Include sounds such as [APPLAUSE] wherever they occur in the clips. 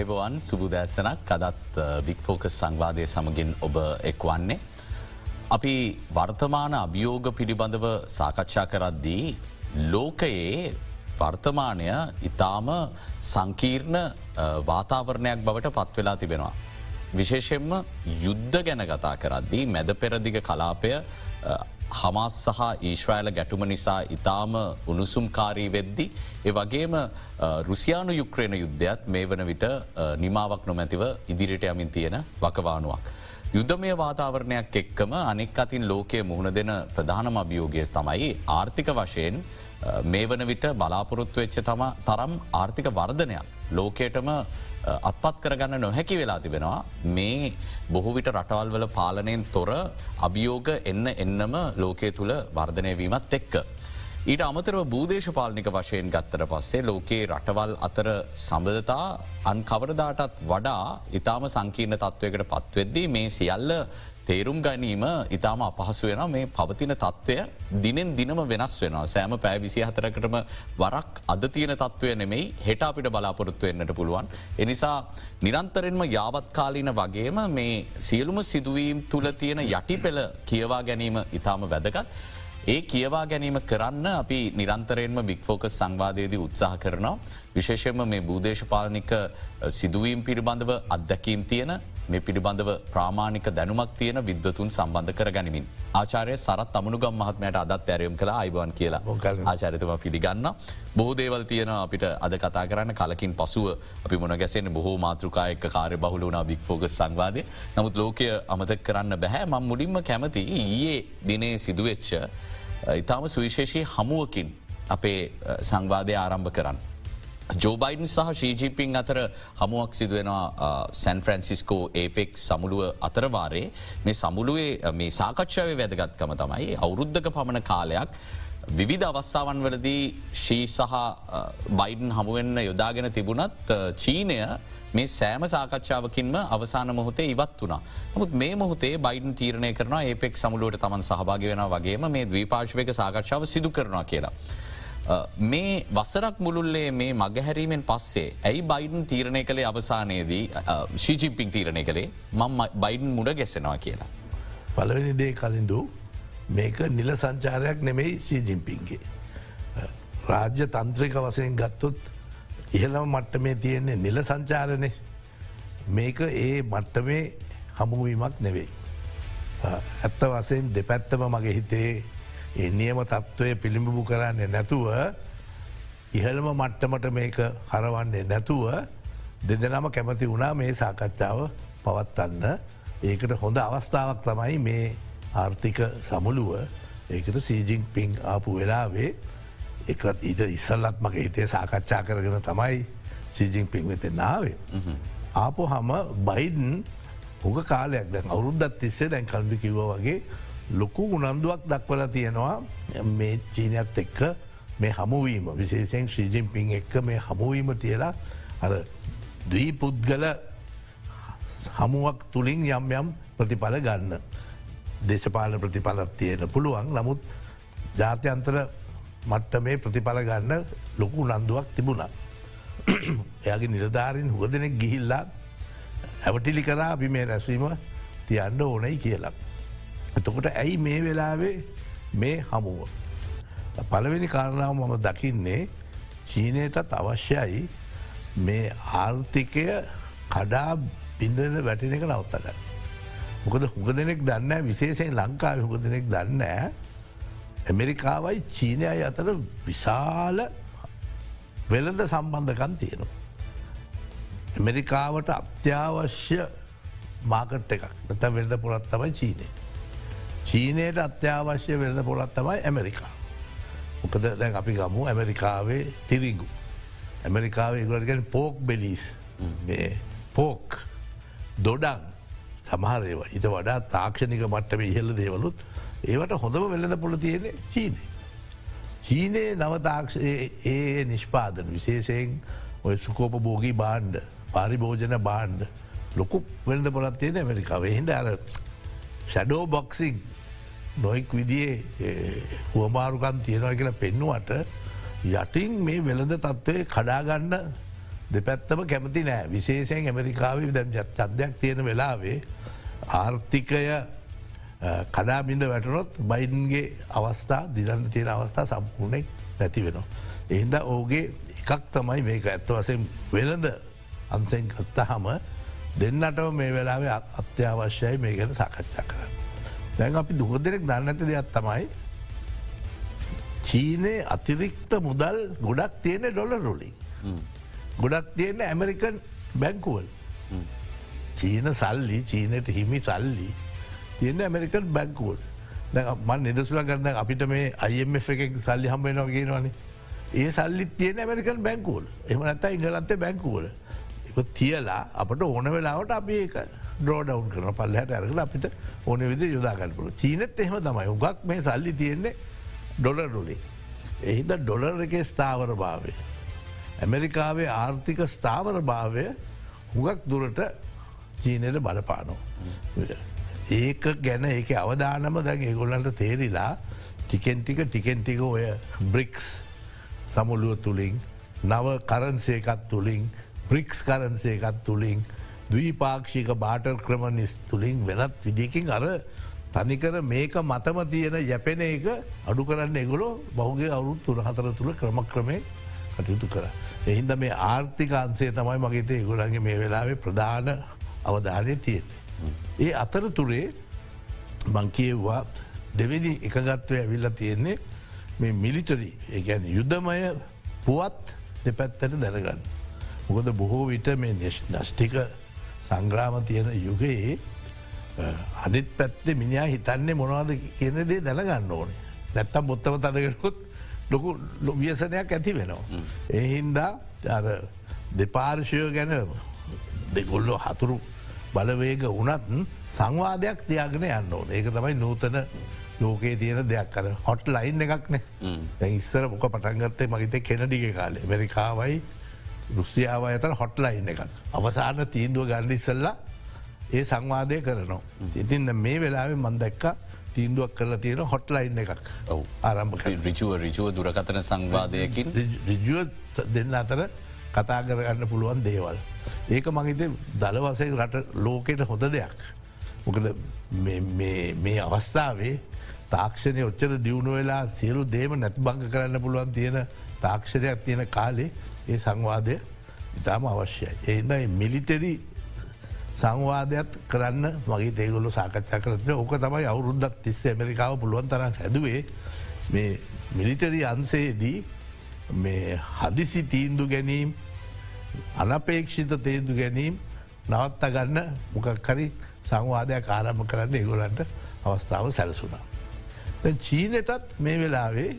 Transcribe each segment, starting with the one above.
අයිබවන් සුබුදෑසනක් අදත් බික්‍ෆෝකස් සංවාදය සමගින් ඔබ එක්වන්නේ. අපි වර්තමාන අභියෝග පිළිබඳව සාකච්ඡා කරද්දී ලෝකයේ වර්තමානය ඉතාම සංකීර්ණ වාතාවරණයක් බවට පත්වෙලා තිබෙනවා. විශේෂෙන්ම යුද්ධ ගැන කතා කරද්දී මැද පෙරදිග කලාපය හමස් සහ ඊශ්‍රයිල ගැටුම නිසා ඉතාම උණුසුම්කාරී වෙද්දි. ඒ වගේම රුසියානු යුක්්‍රේණ යුද්ධයත් මේ වන විට නිමාවක් නොමැතිව ඉදිරිට යමින් තියෙන වකවානුවක්. යුද්ධමය වාතාවරණයක් එක්කම අනෙක් අතින් ලෝකය මුහුණ දෙන ප්‍රධානම අභියෝගය තමයි ආර්ථික වශයෙන් මේ වන විට බලාපොරොත්තු වෙච්ච තම තරම් ආර්ථික වර්ධනයක් ලෝකයටම අත්පත් කරගන්න නොහැකි වෙලා තිබෙනවා මේ බොහෝවිට රටවල් වල පාලනයෙන් තොර අභියෝග එන්න එන්නම ලෝකය තුළ වර්ධනයවීමත් එක්ක. ඊට අමතරව බූදේශපාලනික වශයෙන් ගත්තර පස්සේ ලෝකයේ රටවල් අතර සම්බධතා අන්කවරදාටත් වඩා ඉතාම සංකීර්ණ තත්ත්වයකට පත්වෙද්දී මේ සියල්ල තේරුම් ගැනීම ඉතාම අපහසු වෙන මේ පවතින තත්ත්වය දිනෙන් දිනම වෙනස් වෙනවා සෑම පෑ විසි හතරකටම වරක් අද තියෙන තත්ත්වය නෙමෙයි හෙට අපිට බලාපොරොත්තු වෙන්නට පුළුවන්. එනිසා නිරන්තරෙන්ම යාවත්කාලීන වගේම මේ සියලුම සිදුවීම් තුළ තියෙන යටි පෙළ කියවා ගැනීම ඉතාම වැදගත්. ඒ කියවා ගැනීම කරන්න අපි නිරන්තරයෙන්ම බික්‍ෆෝකස් සංවාදයේදී උත්සාහ කරනවා. විශේෂයෙන්ම මේ භූදේශපාලනික සිදුවීම් පිළිබඳව අත්දැකීම් තියෙන මේ පිළිබඳව ප්‍රාමාණික දැනුමක් තියෙන විද්වතුන් සම්බන්ධ කර ගනිමින්. ආචාරය සරත් අමනුගම් මහත්මයට අදත් ඇරයම් කළ අයිබවන් කියලා ආචාරිතම පිළිගන්න. බොහෝ දේවල් තියෙන අපිට අද කතා කරන්න කලකින් පසුව අපි මොන ගැසෙන බොහෝ මාතෘකායක කාරය බහුල වුණ බික්‍ෆෝග සංවාදය නමුත් ලෝකය අමතක් කරන්න බැහැ මං මුලින්ම කැමති ඊයේ දිනේ සිදුවෙච්ච ඉතාම සුවිශේෂී හමුවකින් අපේ සංවාදය ආරම්භ කරන්න. ජෝබයින් සහ ශීජිපින් අතර හමුවක් සිදුවෙනවා සැන් ෆ්‍රන්සිස්කෝ ඒපෙක් සමුළුව අතරවාරේ මේ සමුළුවේ මේ සාකච්ඡාව වැදගත්කම තමයි අවුරුද්ධක පමණ කාලයක් විවිධ අවස්ථාවන් වලදී ශී සහ බයිඩන් හමුවෙන්න යොදාගෙන තිබුණත් චීනය මේ සෑම සාකච්ඡාවකින්ම අවසාන මොහොතේ ඉවත් වුණා. නමුත් මේ මොහොතේ බයිඩන් තීරණය කරන ඒපෙක් සමුළුවට තමන් සහභාග වෙන වගේම මේ දවීපාශවක සාකච්ඡාව සිදු කරනවා කියලා. මේ වසරක් මුළුල්ලේ මේ මගහැරීමෙන් පස්සේ ඇයි බයිඩන් තීරණය කළේ අවසානයේදී ශිජිම්පික් තීරණය කළේ මං බයිඩන් මුඩ ගැසෙනවා කියලා. පලවෙනි දේ කලින්දු මේක නිල සංචාරයක් නෙමෙයි ශීජිම්පින්ගේ. රාජ්‍ය තන්ත්‍රික වසයෙන් ගත්තොත් ඉහළම මට්ටමේ තියෙන්නේ නිල සංචාරණය මේක ඒ මට්ටමේ හමුවීමක් නෙවෙයි. ඇත්ත වසයෙන් දෙපැත්තම මගේ හිතේ ඒ නියම තත්ත්වය පිළිඹු කරන්නේ නැතුව ඉහළම මට්ටමට මේක හරවන්නේ නැතුව දෙදනම කැමති වුණා මේ සාකච්ඡාව පවත්වන්න. ඒකට හොඳ අවස්ථාවක් තමයි මේ ආර්ථික සමුළුව. ඒකට සීජිං පිං ආපු වෙලාවේ එකත් ඊට ඉස්සල්ලත් මගේ හිතේ සාකච්ඡා කරගෙන තමයි සීජිං පිං වෙත නාවේ. ආපු හම බයිඩන් හුග කාලයක් දැන් අවුරුද්දත් තිස්සේ දැන් කල්ඩි කිව්ව වගේ ලොකු උනන්දුවක් දක්වල තියෙනවා මේ චීනයත් එක්ක මේ හමුවීම විශේෂෙන් ශ්‍රීජින් පින් එක්ක මේ හමුවීම තියලා අර දී පුද්ගල හමුවක් තුළින් යම් යම් ප්‍රතිඵල ගන්න. දේශපාල ප්‍රතිඵලත් තියෙන පුළුවන් නමුත් ජාත්‍යන්තර මට්ට මේ ප්‍රතිඵල ගන්න ලොකු නන්දුවක් තිබුණා. [CLEARS THROAT] එයාගේ නිලධාරින් හුව දෙනෙක් ගිහිල්ලා ඇවටිලි කරා අපි මේ රැස්වීම තියන්න ඕනයි කියලා. එතකොට ඇයි මේ වෙලාවේ මේ හමුව. පළවෙනි කාරණාව මම දකින්නේ චීනයටත් අවශ්‍යයි මේ ආර්ථිකය කඩා බිඳන වැටින එක නවත්තගන්න. මොකද හුඟ දෙනෙක් දන්න විශේෂයෙන් ලංකාව හුඟ දෙනෙක් දන්න ඇමරිකාවයි චීනයයි අතර විශාල වෙළඳ සම්බන්ධකන් තියෙනවා. ඇමරිකාවට අත්‍යවශ්‍ය මාකට් එකක් නත වෙළඳ පුරත් තමයි චීනය. චීනයට අත්‍යවශ්‍ය වෙළඳ පොලත් තමයි ඇමරිකා. මොකද දැන් අපි ගමු ඇමරිකාවේ තිරිගු. ඇමරිකාවේ ගලටගෙන පෝක් බෙලිස් පෝක් දොඩන් සමහරේව ඉට වඩා තාක්ෂණික මට්ටම ඉහල්ල දේවලුත් ඒවට හොඳම වෙළඳ පොල තියෙන චීනය. චීනයේ නවතාක්ෂ ඒ නිෂ්පාදන විශේෂයෙන් ඔය සුකෝප බෝගී බාණ්ඩ පාරිභෝජන බාණ්ඩ ලොකු වෙළඳ පොලත් තියෙන ඇමරිකාව හිද අර ෂඩෝ බොක්සිං නොෙක් විදිේ හුවමාරුකන් තියෙනවා කියලා පෙන්නුවට යටින් මේ වෙළඳ තත්ත්වය කඩාගන්න දෙපැත්තම කැමති නෑ විශේෂයෙන් ඇමරිකාව දැම් චන්දයක් තියෙන වෙලාවේ ආර්ථිකය කඩාබිඳ වැටනොත් බයින්ගේ අවස්ථා දිරන්න තියෙන අවස්ථා සම්පූර්ණය නැති වෙනවා. එහින්ද ඕගේ එකක් තමයි මේක ඇත්ත වසෙන් වෙළඳ අන්සෙන් ගත්තහම දෙන්නටම මේ වෙලාවේ අත්‍යවශ්‍යයි මේ ගැන සාකච්ඡා කර. දැන් අපි දුහ දෙනෙක් දන්න ඇති දෙයක් තමයි චීනයේ අතිරික්ත මුදල් ගොඩක් තියෙන ඩොල රොලින්. ගොඩක් තියෙන ඇමරිකන් බැංකුවල්. චීන සල්ලි චීනයට හිමි සල්ලි තියෙන ඇමරිකන් බැංකුවල්. මන් නිදසුල කරන්න අපිට මේ අයම එක සල්ලි හම්බෙනවා කියනවානේ ඒ සල්ලිත් තියෙන ඇමරිකන් බැංකුවල එම නැත ඉංගලන්තේ බැංකුවල තියලා අපට ඕන වෙලාවට අපි ඒක ඩෝඩවුන් කරන පල්ලහට ඇරගල අපිට ඕන විදි යුදාගන්නපුල චීනත් එහෙම තමයි උගක් මේ සල්ලි තියෙන්නේ ඩොලර්ඩුලේ. එහිද ඩොලර් එක ස්ථාවර භාවය. ඇමරිකාවේ ආර්ථික ස්ථාවර භාවය හුගක් දුරට චීනයට බලපානෝ. ඒක ගැන ඒක අවධානම දැන් ඒගොල්ලන්ට තේරිලා ටිකෙන්ටික ටිකෙන්ටික ඔය බ්‍රික්ස් සමුළුව තුළින් නව කරන්සේකත් තුළින් බ්‍රික්ස් කරන්සේකත් තුළින් දවීපාක්ෂික බාටර් ක්‍රමනිස් තුළින් වෙනත් විදිකින් අර තනිකර මේක මතම තියෙන යැපෙන එක අඩු කරන්න එගොලෝ බෞගේ අවුරුත් තුර හතර තුළ ක්‍රමක්‍රමය කටයුතු කර. එහින්ද මේ ආර්ථික අන්සේ තමයි මගේතේ ගොඩන්ගේ මේ වෙලාවේ ප්‍රධාන අවධානය තියෙන්නේ. ඒ අතර තුරේ මංකියවා දෙවෙනි එකගත්වය ඇවිල්ල තියෙන්නේ මේ මිලිටරි ඒගැන යුද්ධමය පුවත් දෙපැත්තට දැනගන්න. මොකද බොහෝ විට මේ නෂ්ටික සංග්‍රාම තියෙන යුගයේ අනිත් පැත්තේ මිනිා හිතන්නේ මොනවාද කියන දේ දැනගන්න ඕනේ. නැත්තම් බොත්තම තදකකුත් ලොකු ලොවියසනයක් ඇති වෙනවා. එහින්දා දෙපාර්ශය ගැන දෙගොල්ලො හතුරු බලවේග වනත් සංවාදයක් තියාගෙන යන්න ඕන. ඒක තමයි නූතන ලෝකේ තියෙන දෙයක්. කර හොට් ලයින් එකක්නේ ඉස්සර මොක පටන්ගත්තේ මගේත කෙනඩිග කාලේ. මරිකාවයි රුසියාව ඇත හොට්ලයින් එකක් අවසාන තීන්දුව ගණඩ ඉස්සල්ලා ඒ සංවාදය කරනවා. ඉතින් මේ වෙලාවෙ මන්දැක්ක තීන්දුවක් කරලා තියෙන හොට්ලයින් එකක් ආරම්භ රිජුව රිජුව දුරකතන සංවාදයකින් රිජුව දෙන්න අතර කතා කරගන්න පුළුවන් දේවල්. ඒක මහිත දළවසය රට ලෝකෙට හොඳ දෙයක්. මොකද මේ අවස්ථාවේ තාක්ෂණය ඔච්චර දියුණු වෙලා සියලු දේම නැති බංග කරන්න පුළුවන් තියෙන තාක්ෂණයක් තියෙන කාලේ ඒ සංවාදය ඉතාම අවශ්‍යයි. එහිදයි මිලිටරි සංවාදයක් කරන්න මගේ තේගොලු සාකච්ඡා කරට ඕක තමයි අවුරුද්දක් තිස්ස ඇමරිකාව පුළුවන් තරක් හැදුවේ මේ මිලිටරි අන්සේදී මේ හදිසි තීන්දු ගැනීම් අනපේක්ෂිත තේන්දු ගැනීම් නවත්ත ගන්න මොකක්කරි සංවාදයක් ආරම්භ කරන්න ඒගොලන්ට අවස්ථාව සැලසුනා. චීනතත් මේ වෙලාවේ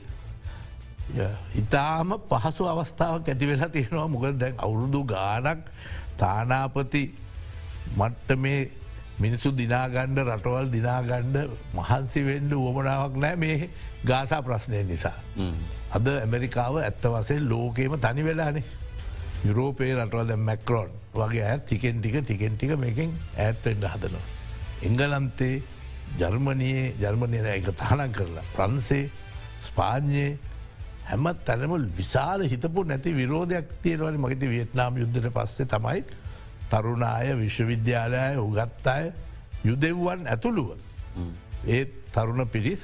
ඉතාම පහසු අවස්ථාවක් ඇති වෙලා තියෙනවා මොකද දැන් අවුරුදු ගානක් තානාපති මට්ට මේ මිනිසු දිනාගණ්ඩ රටවල් දිනාගණ්ඩ මහන්සි වෙන්ඩ උවමනාවක් නෑ මේ ගාසා ප්‍රශ්නය නිසා. අද ඇමරිකාව ඇත්ත වසේ ලෝකේම තනි වෙලානේ. යුරෝපයේ රටවල් මැක්රෝන් වගේ ඇත් ටිකෙන් ටික ටිකෙන් ටික මේකින් ඇත්තෙන්ට හදනවා. එංගලන්තේ ජර්මණයේ ජර්මණය එක තහනම් කරලා ප්‍රන්සේ ස්පාඥයේ හැමත් තැනම විශාල හිතපු නැති විරෝධයක් තියෙනවන මගති වියට්නාම් යුද්ධට පස්සේ තමයි තරුණාය විශ්වවිද්‍යාලය උගත් අය යුදෙව්වන් ඇතුළුව. ඒ තරුණ පිරිස්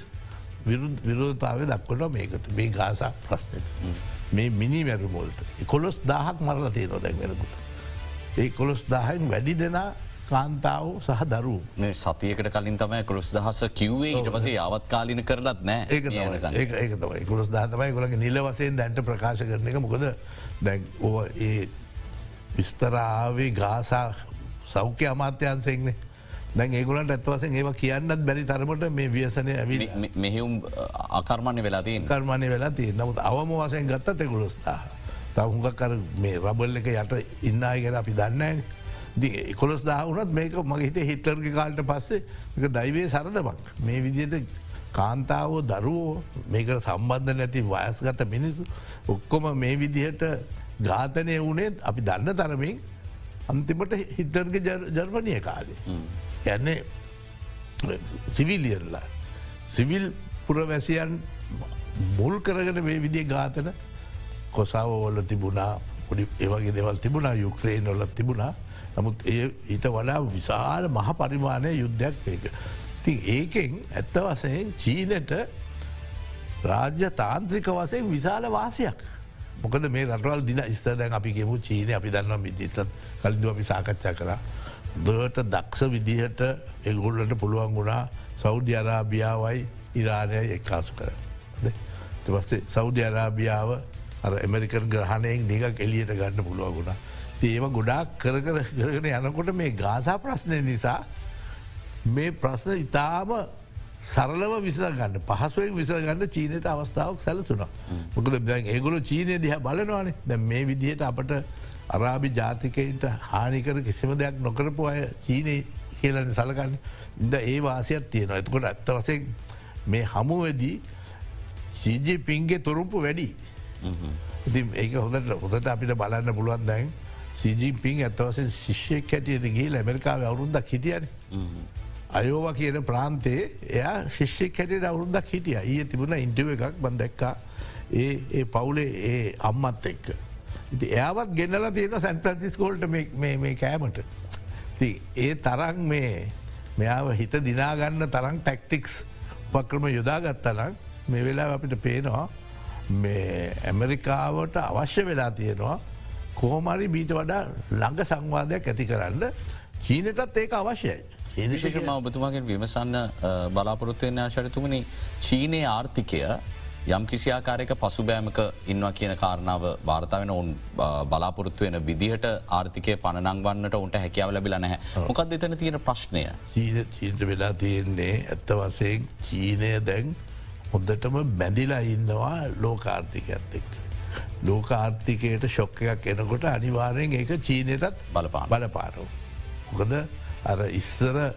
විරෝධතාව දක්වන මේකට මේ ගාසා ප්‍රශ්නයට. මේ මිනි මැරුමෝල්ට කොළොස් දාහක් මරල තියන දැන්වෙනකුට. ඒ කොළොස් දාහෙන් වැඩි දෙනා කාන්තාව සහ දරු සතියකට කලින් තමයි කොළොස් දහස කිව්වේ. ඊට පසේ යවත් කාලින කරලත් නෑ. ඒක තමයි. කොළොස් දාතමයි ගොලගේ නිල වසයෙන් දැන්ට ප්‍රකාශ කරන එක. මොකද දැන් ඕ ඒ විස්තරාවේ ගාසා සෞඛ්‍ය අමාත්‍යන්සෙක්නේ දැන් ඒගුලන්ට ඇත්වසෙන් ඒව කියන්නත් බැරි තරමට මේ ව්‍යසනය ඇවි මෙහෙවුම් අකර්මණය වෙලාතිී කර්මාණය වෙලා තිය නමුත් අවම වසයෙන් ගත්ත තෙකුලොස්තා තහුඟ කර මේ රබල් එක යට ඉන්නයි ගැන අපි දන්නෑ කොළොස් දාවනත් මේක මගහිත හිටර්ග කාල්ට පස්සේ දයිවේ සරදමක් මේ විදියට කාන්තාවෝ දරුවෝ මේක සම්බන්ධ නැති වයස්ගත මිනිසු ඔක්කොම මේ විදිහට ඝාතනය වුණේත් අපි දන්න තරමින් අන්තිමට හිටර්ග ජර්මණය කාලේ. යන්නේ සිවිලියරලා. සිවිල් පුරවැසියන් මුල් කරගෙන මේ විදිිය ඝාතන කොසාවෝල තිබුණා පොඩි ඒවගේ දෙවල් තිබුණා යුක්්‍රේන් නොලත් තිබුණා නමුත් ඒ ඊට වඩා විශාල මහ පරිමාණය යුද්ධයක් ඒක. ති ඒකෙන් ඇත්ත වසයෙන් චීනට රාජ්‍ය තාන්ත්‍රික වසයෙන් විශාල වාසයක්. මොකද මේ රටවල් දින ස්තදැන් අපි ගෙමු චීනය අපි දන්නවා විදිස්ලත් කලින්දු අපි සාකච්ඡා කරා. දට දක්ෂ විදිහට එගුල්ලට පුළුවන් වුණා සෞද්‍ය අරාභියාවයි ඉරාණය එක්කාසු කර. පස්සේ සෞද්‍ය අරාභියාව ඇමරිකන් ග්‍රහණයෙන් නික එලියට ගන්න පුළුවගුණ. ඒව ගොඩාක් කර කර කරගෙන යනකොට මේ ගාසා ප්‍රශ්නය නිසා මේ ප්‍රශ්න ඉතාම සරලව විස ගන්න පහසුවෙන් විස ගන්න චීනයට අවස්ථාවක් සැලතුන. මොකද දැන් ඒගොලු චීනය දිහ බලනවානේ. දැ මේ විදිහයට අපට අරාභි ජාතිකයින්ට හානිකර කිසිම දෙයක් නොකරපු අය චීනය කියලන සලකන්න. ඉද ඒ වාසයක් තියෙනවා. ඇතකොට ඇත්ත වසෙන් මේ හමුවදී සීජී පින්ගේ තොරුම්පු වැඩි. ඉති ඒක හොඳට හොඳට අපිට බලන්න පුළුවන් දැන් සීජී පින් ඇත්තවසෙන් ශිෂ්‍යයක් හැටියට ගේ ඇමරිකාව අවුරුන්දක් හිටියන අයෝව කියන ප්‍රාන්තේ එයා ශිෂ්‍යයක් හැටියට අවුරුන්දක් හිටිය ඒ තිබුණ ඉන්ටව එකක් බන්දැක්කා ඒ ඒ පවුලේ ඒ අම්මත් එක්ක. ඉති එයාවත් ගෙනල තියෙන සැන්ප්‍රන්සිස්කෝල්ට මේ කෑමට. ඒ තරන් මේ මෙයාව හිත දිනාගන්න තරම් ටැක්ටික්ස් පක්‍රම යොදාගත්තනම් මේ වෙලා අපිට පේනවා මේ ඇමරිකාවට අවශ්‍ය වෙලා තියෙනවා කොහොමරි බීට වඩා ළඟ සංවාදයක් ඇති කරන්න චීනටත් ඒක අවශ්‍යයි. ඒනිශේෂම ඔබතුමාගෙන් විමසන්න බලාපොරොත්තුවෙන් ආචරිතුමනි චීනය ආර්ථිකය යම් කිසි ආකාරයක පසුබෑමක ඉන්නවා කියන කාරණාව වාර්තාවෙන ඔවුන් බලාපොරොත්තු වෙන විදිහට ආර්ථිකය පණනංවන්නට ඔන්ට හැකියාව ලැබිල නැහැ. මොකක් දෙතන තියෙන ප්‍රශ්නය? චීන චීන්ට වෙලා තියෙන්නේ ඇත්ත වසයෙන් චීනය දැන් හොද්දටම බැඳිලා ඉන්නවා ලෝකාර්ථිකයත් එක්. ලෝකාර්ථිකයට ශොක්ක එකක් එනකොට අනිවාරයෙන් ඒක චීනයටත් බලපා බලපාරව. මොකද අර ඉස්සර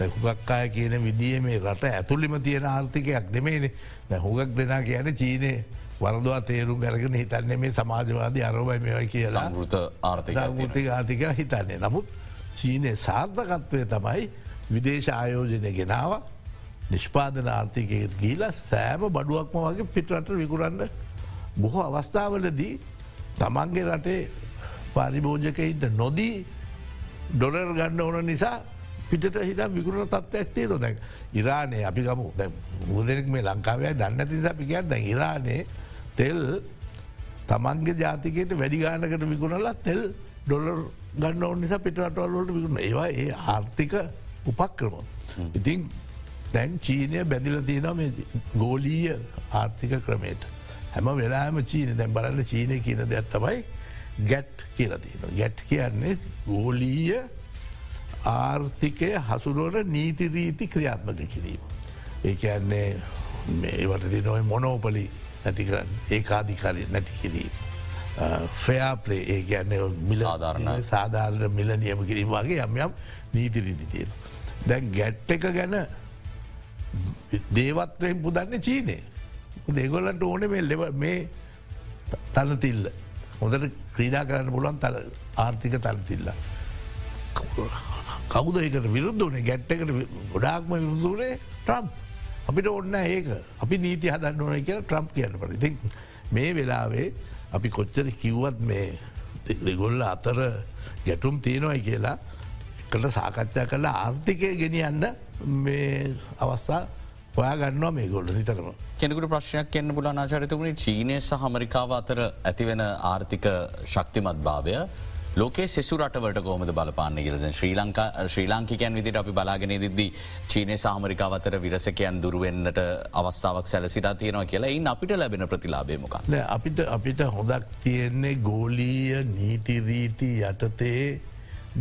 හුගක් අය කියන විදිිය මේ රට ඇතුලිම තියෙන ආර්ථිකයක් නෙමේනේ හුගක් දෙනා කියන චීනය වරදවා තේරුම් ගැරගෙන හිතන්නේ මේ සමාජවාද අරවයි මෙවයි කියලා. ෘත ආර්ථික ආර්ථික හිතන්නේ. නමුත් චීනය සාර්ථකත්වය තමයි විදේශ ආයෝජනය ගෙනාව. නිෂ්පාදන ආර්ථිකයට ගීල සෑම බඩුවක්ම වගේ පිටරට විකුරන්න බොහෝ අවස්ථාවලදී තමන්ගේ රටේ පරිභෝජකයින්ට නොදී ඩොලර් ගන්න ඕන නිසා පිට හිට විකුණ තත්වයක් තිය නොදැන් ඉරානය අපි ගමු මුදනෙක් මේ ලංකාවය දන්න තිස පිකයත් දැ ඉරානේ තෙල් තමන්ගේ ජාතිකයට වැඩි ගානකට විකුණලත් තෙල් ඩොලර් ගන්න ඕන නිසා පිටවටවල්ලට විකුණ ඒවා ඒ ආර්ථික උපක්‍රම. ඉතින් දැන් චීනය බැඳිල තියෙන ගෝලීය ආර්ථික ක්‍රමයට. හැම වෙලාම චීන දැන් බලන්න චීනය කියන දෙයක් තමයි ගැට් කියලතින. ගැට් කියන්නේ ගෝලීය ආර්ථිකය හසුරුවන නීතිරීති ක්‍රියාත්මක කිරීම. ඒකන්නේ මේවට දිනොයි මොනෝපලි නැති කරන්න ඒකාධිකාරය නැති කිරීම. ෆයාපලේ ඒ ගැන්න මිල ආධාරණ සාධාරණ මිල නියම කිරීම වගේ යම් යම් නීතිරීති තියෙන. දැන් ගැට්ට එක ගැන දේවත්වයෙන් පුදන්න චීනය. දෙගොල්ලන්ට ඕන මේ ලෙව මේ තනතිල්ල. හොඳට ක්‍රීඩා කරන්න පුළුවන් තල ආර්ථික තනතිල්ල. කවුද ඒකට විරුද්ධ වනේ ගැට්ටකට ගොඩාක්ම විරුදුනේ ට්‍රම්ප්. අපිට ඔන්න ඒක අපි නීති හදන්න ඕන කියලා ට්‍රම්ප් කියන්න පරිති. මේ වෙලාවේ අපි කොච්චර කිව්වත් මේ දෙගොල්ල අතර ගැටුම් තියෙනවයි කියලා එකට සාකච්ඡා කරලා ආර්ථිකය ගෙනියන්න මේ අවස්ථා ඔයා ගන්නවා මේ ගොල්ල නිතරම. කෙනෙකුට ප්‍රශ්නයක් කන්න පුල නාචරිතකුණ චීනය සහ හමරිකාව අතර ඇතිවෙන ආර්ථික ශක්තිමත් භාවය ලෝකේ සෙසු රටවට කෝමද බලපාන්න කියලද ශ්‍රී ලංකා ශ්‍රී ලාංකිකයන් විදිට අපි බලාගෙන දිද්දී චීනය සාමරිකාව අතර විරසකයන් දුරුවෙන්න්නට අවස්ථාවක් සැලසිට තියෙනවා කියලා ඉන් අපිට ලැබෙන ප්‍රතිලාබේමක. අපිට අපිට හොඳක් තියෙන්නේ ගෝලීය නීතිරීති යටතේ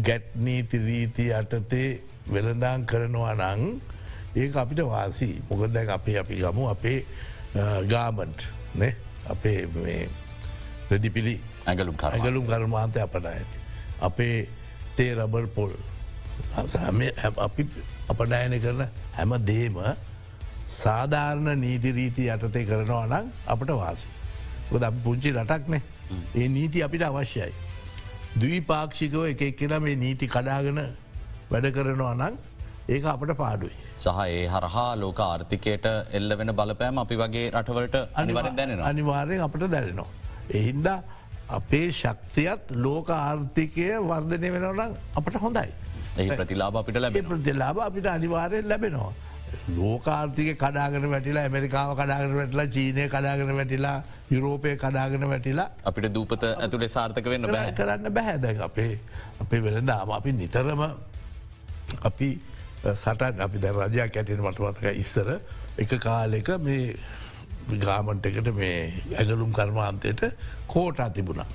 ගැට්නීතිරීති යටතේ වෙළඳාන් කරනවා නං ඒක අපිට වාසි මොකදැන් අපේ අපි ගමු අපේ ගාමන්ට් අපේ රෙදිපිලි ඇගලුම් ඇගලුම් කර්මාන්තය අපට ඇති. අපේ තේ රබර් පොල් අපි අපනෑන කරන හැම දේම සාධාරණ නීතිරීති යටතේ කරනවා නම් අපට වාසි. ොද පුංචි රටක්නේ ඒ නීති අපිට අවශ්‍යයි. දවී පාක්ෂිකව එක එක්කෙන මේ නීති කඩාගෙන වැඩ කරනවා නං ඒක අපට පාඩුයි. සහ ඒ හරහා ලෝක ආර්ථිකයට එල්ල වෙන බලපෑම අපි වගේ රටවලට අනිවර දැනෙන අනිවාරයෙන් අපට දැනෙනවා. එහින්දා අපේ ශක්තියත් ලෝක ආර්ථිකය වර්ධනය වෙනවනම් අපට හොඳයි. ඒ ප්‍රතිලාබ අපිට ලැබ ප්‍රතිලාබ අපිට අනිවාරයෙන් ලැබෙනවා. ලෝකාර්ථික කඩාගෙන වැටිලා ඇමරිකාව කඩාගෙන වැටලා චීනය කඩාගෙන වැටිලා යුරෝපය කඩාගෙන වැටිලා අපිට දූපත ඇතුළේ සාර්ථක වෙන්න බෑ කරන්න බැහැදැ අපේ අපේ වෙළඳාම අපි නිතරම අපි සටන් අපි ද රජයක් ඇතින මටමතක ඉස්සර එක කාලෙක මේ ගාමන්ට එකට මේ ඇගලුම් කර්මාන්තයට කෝටා තිබුණා.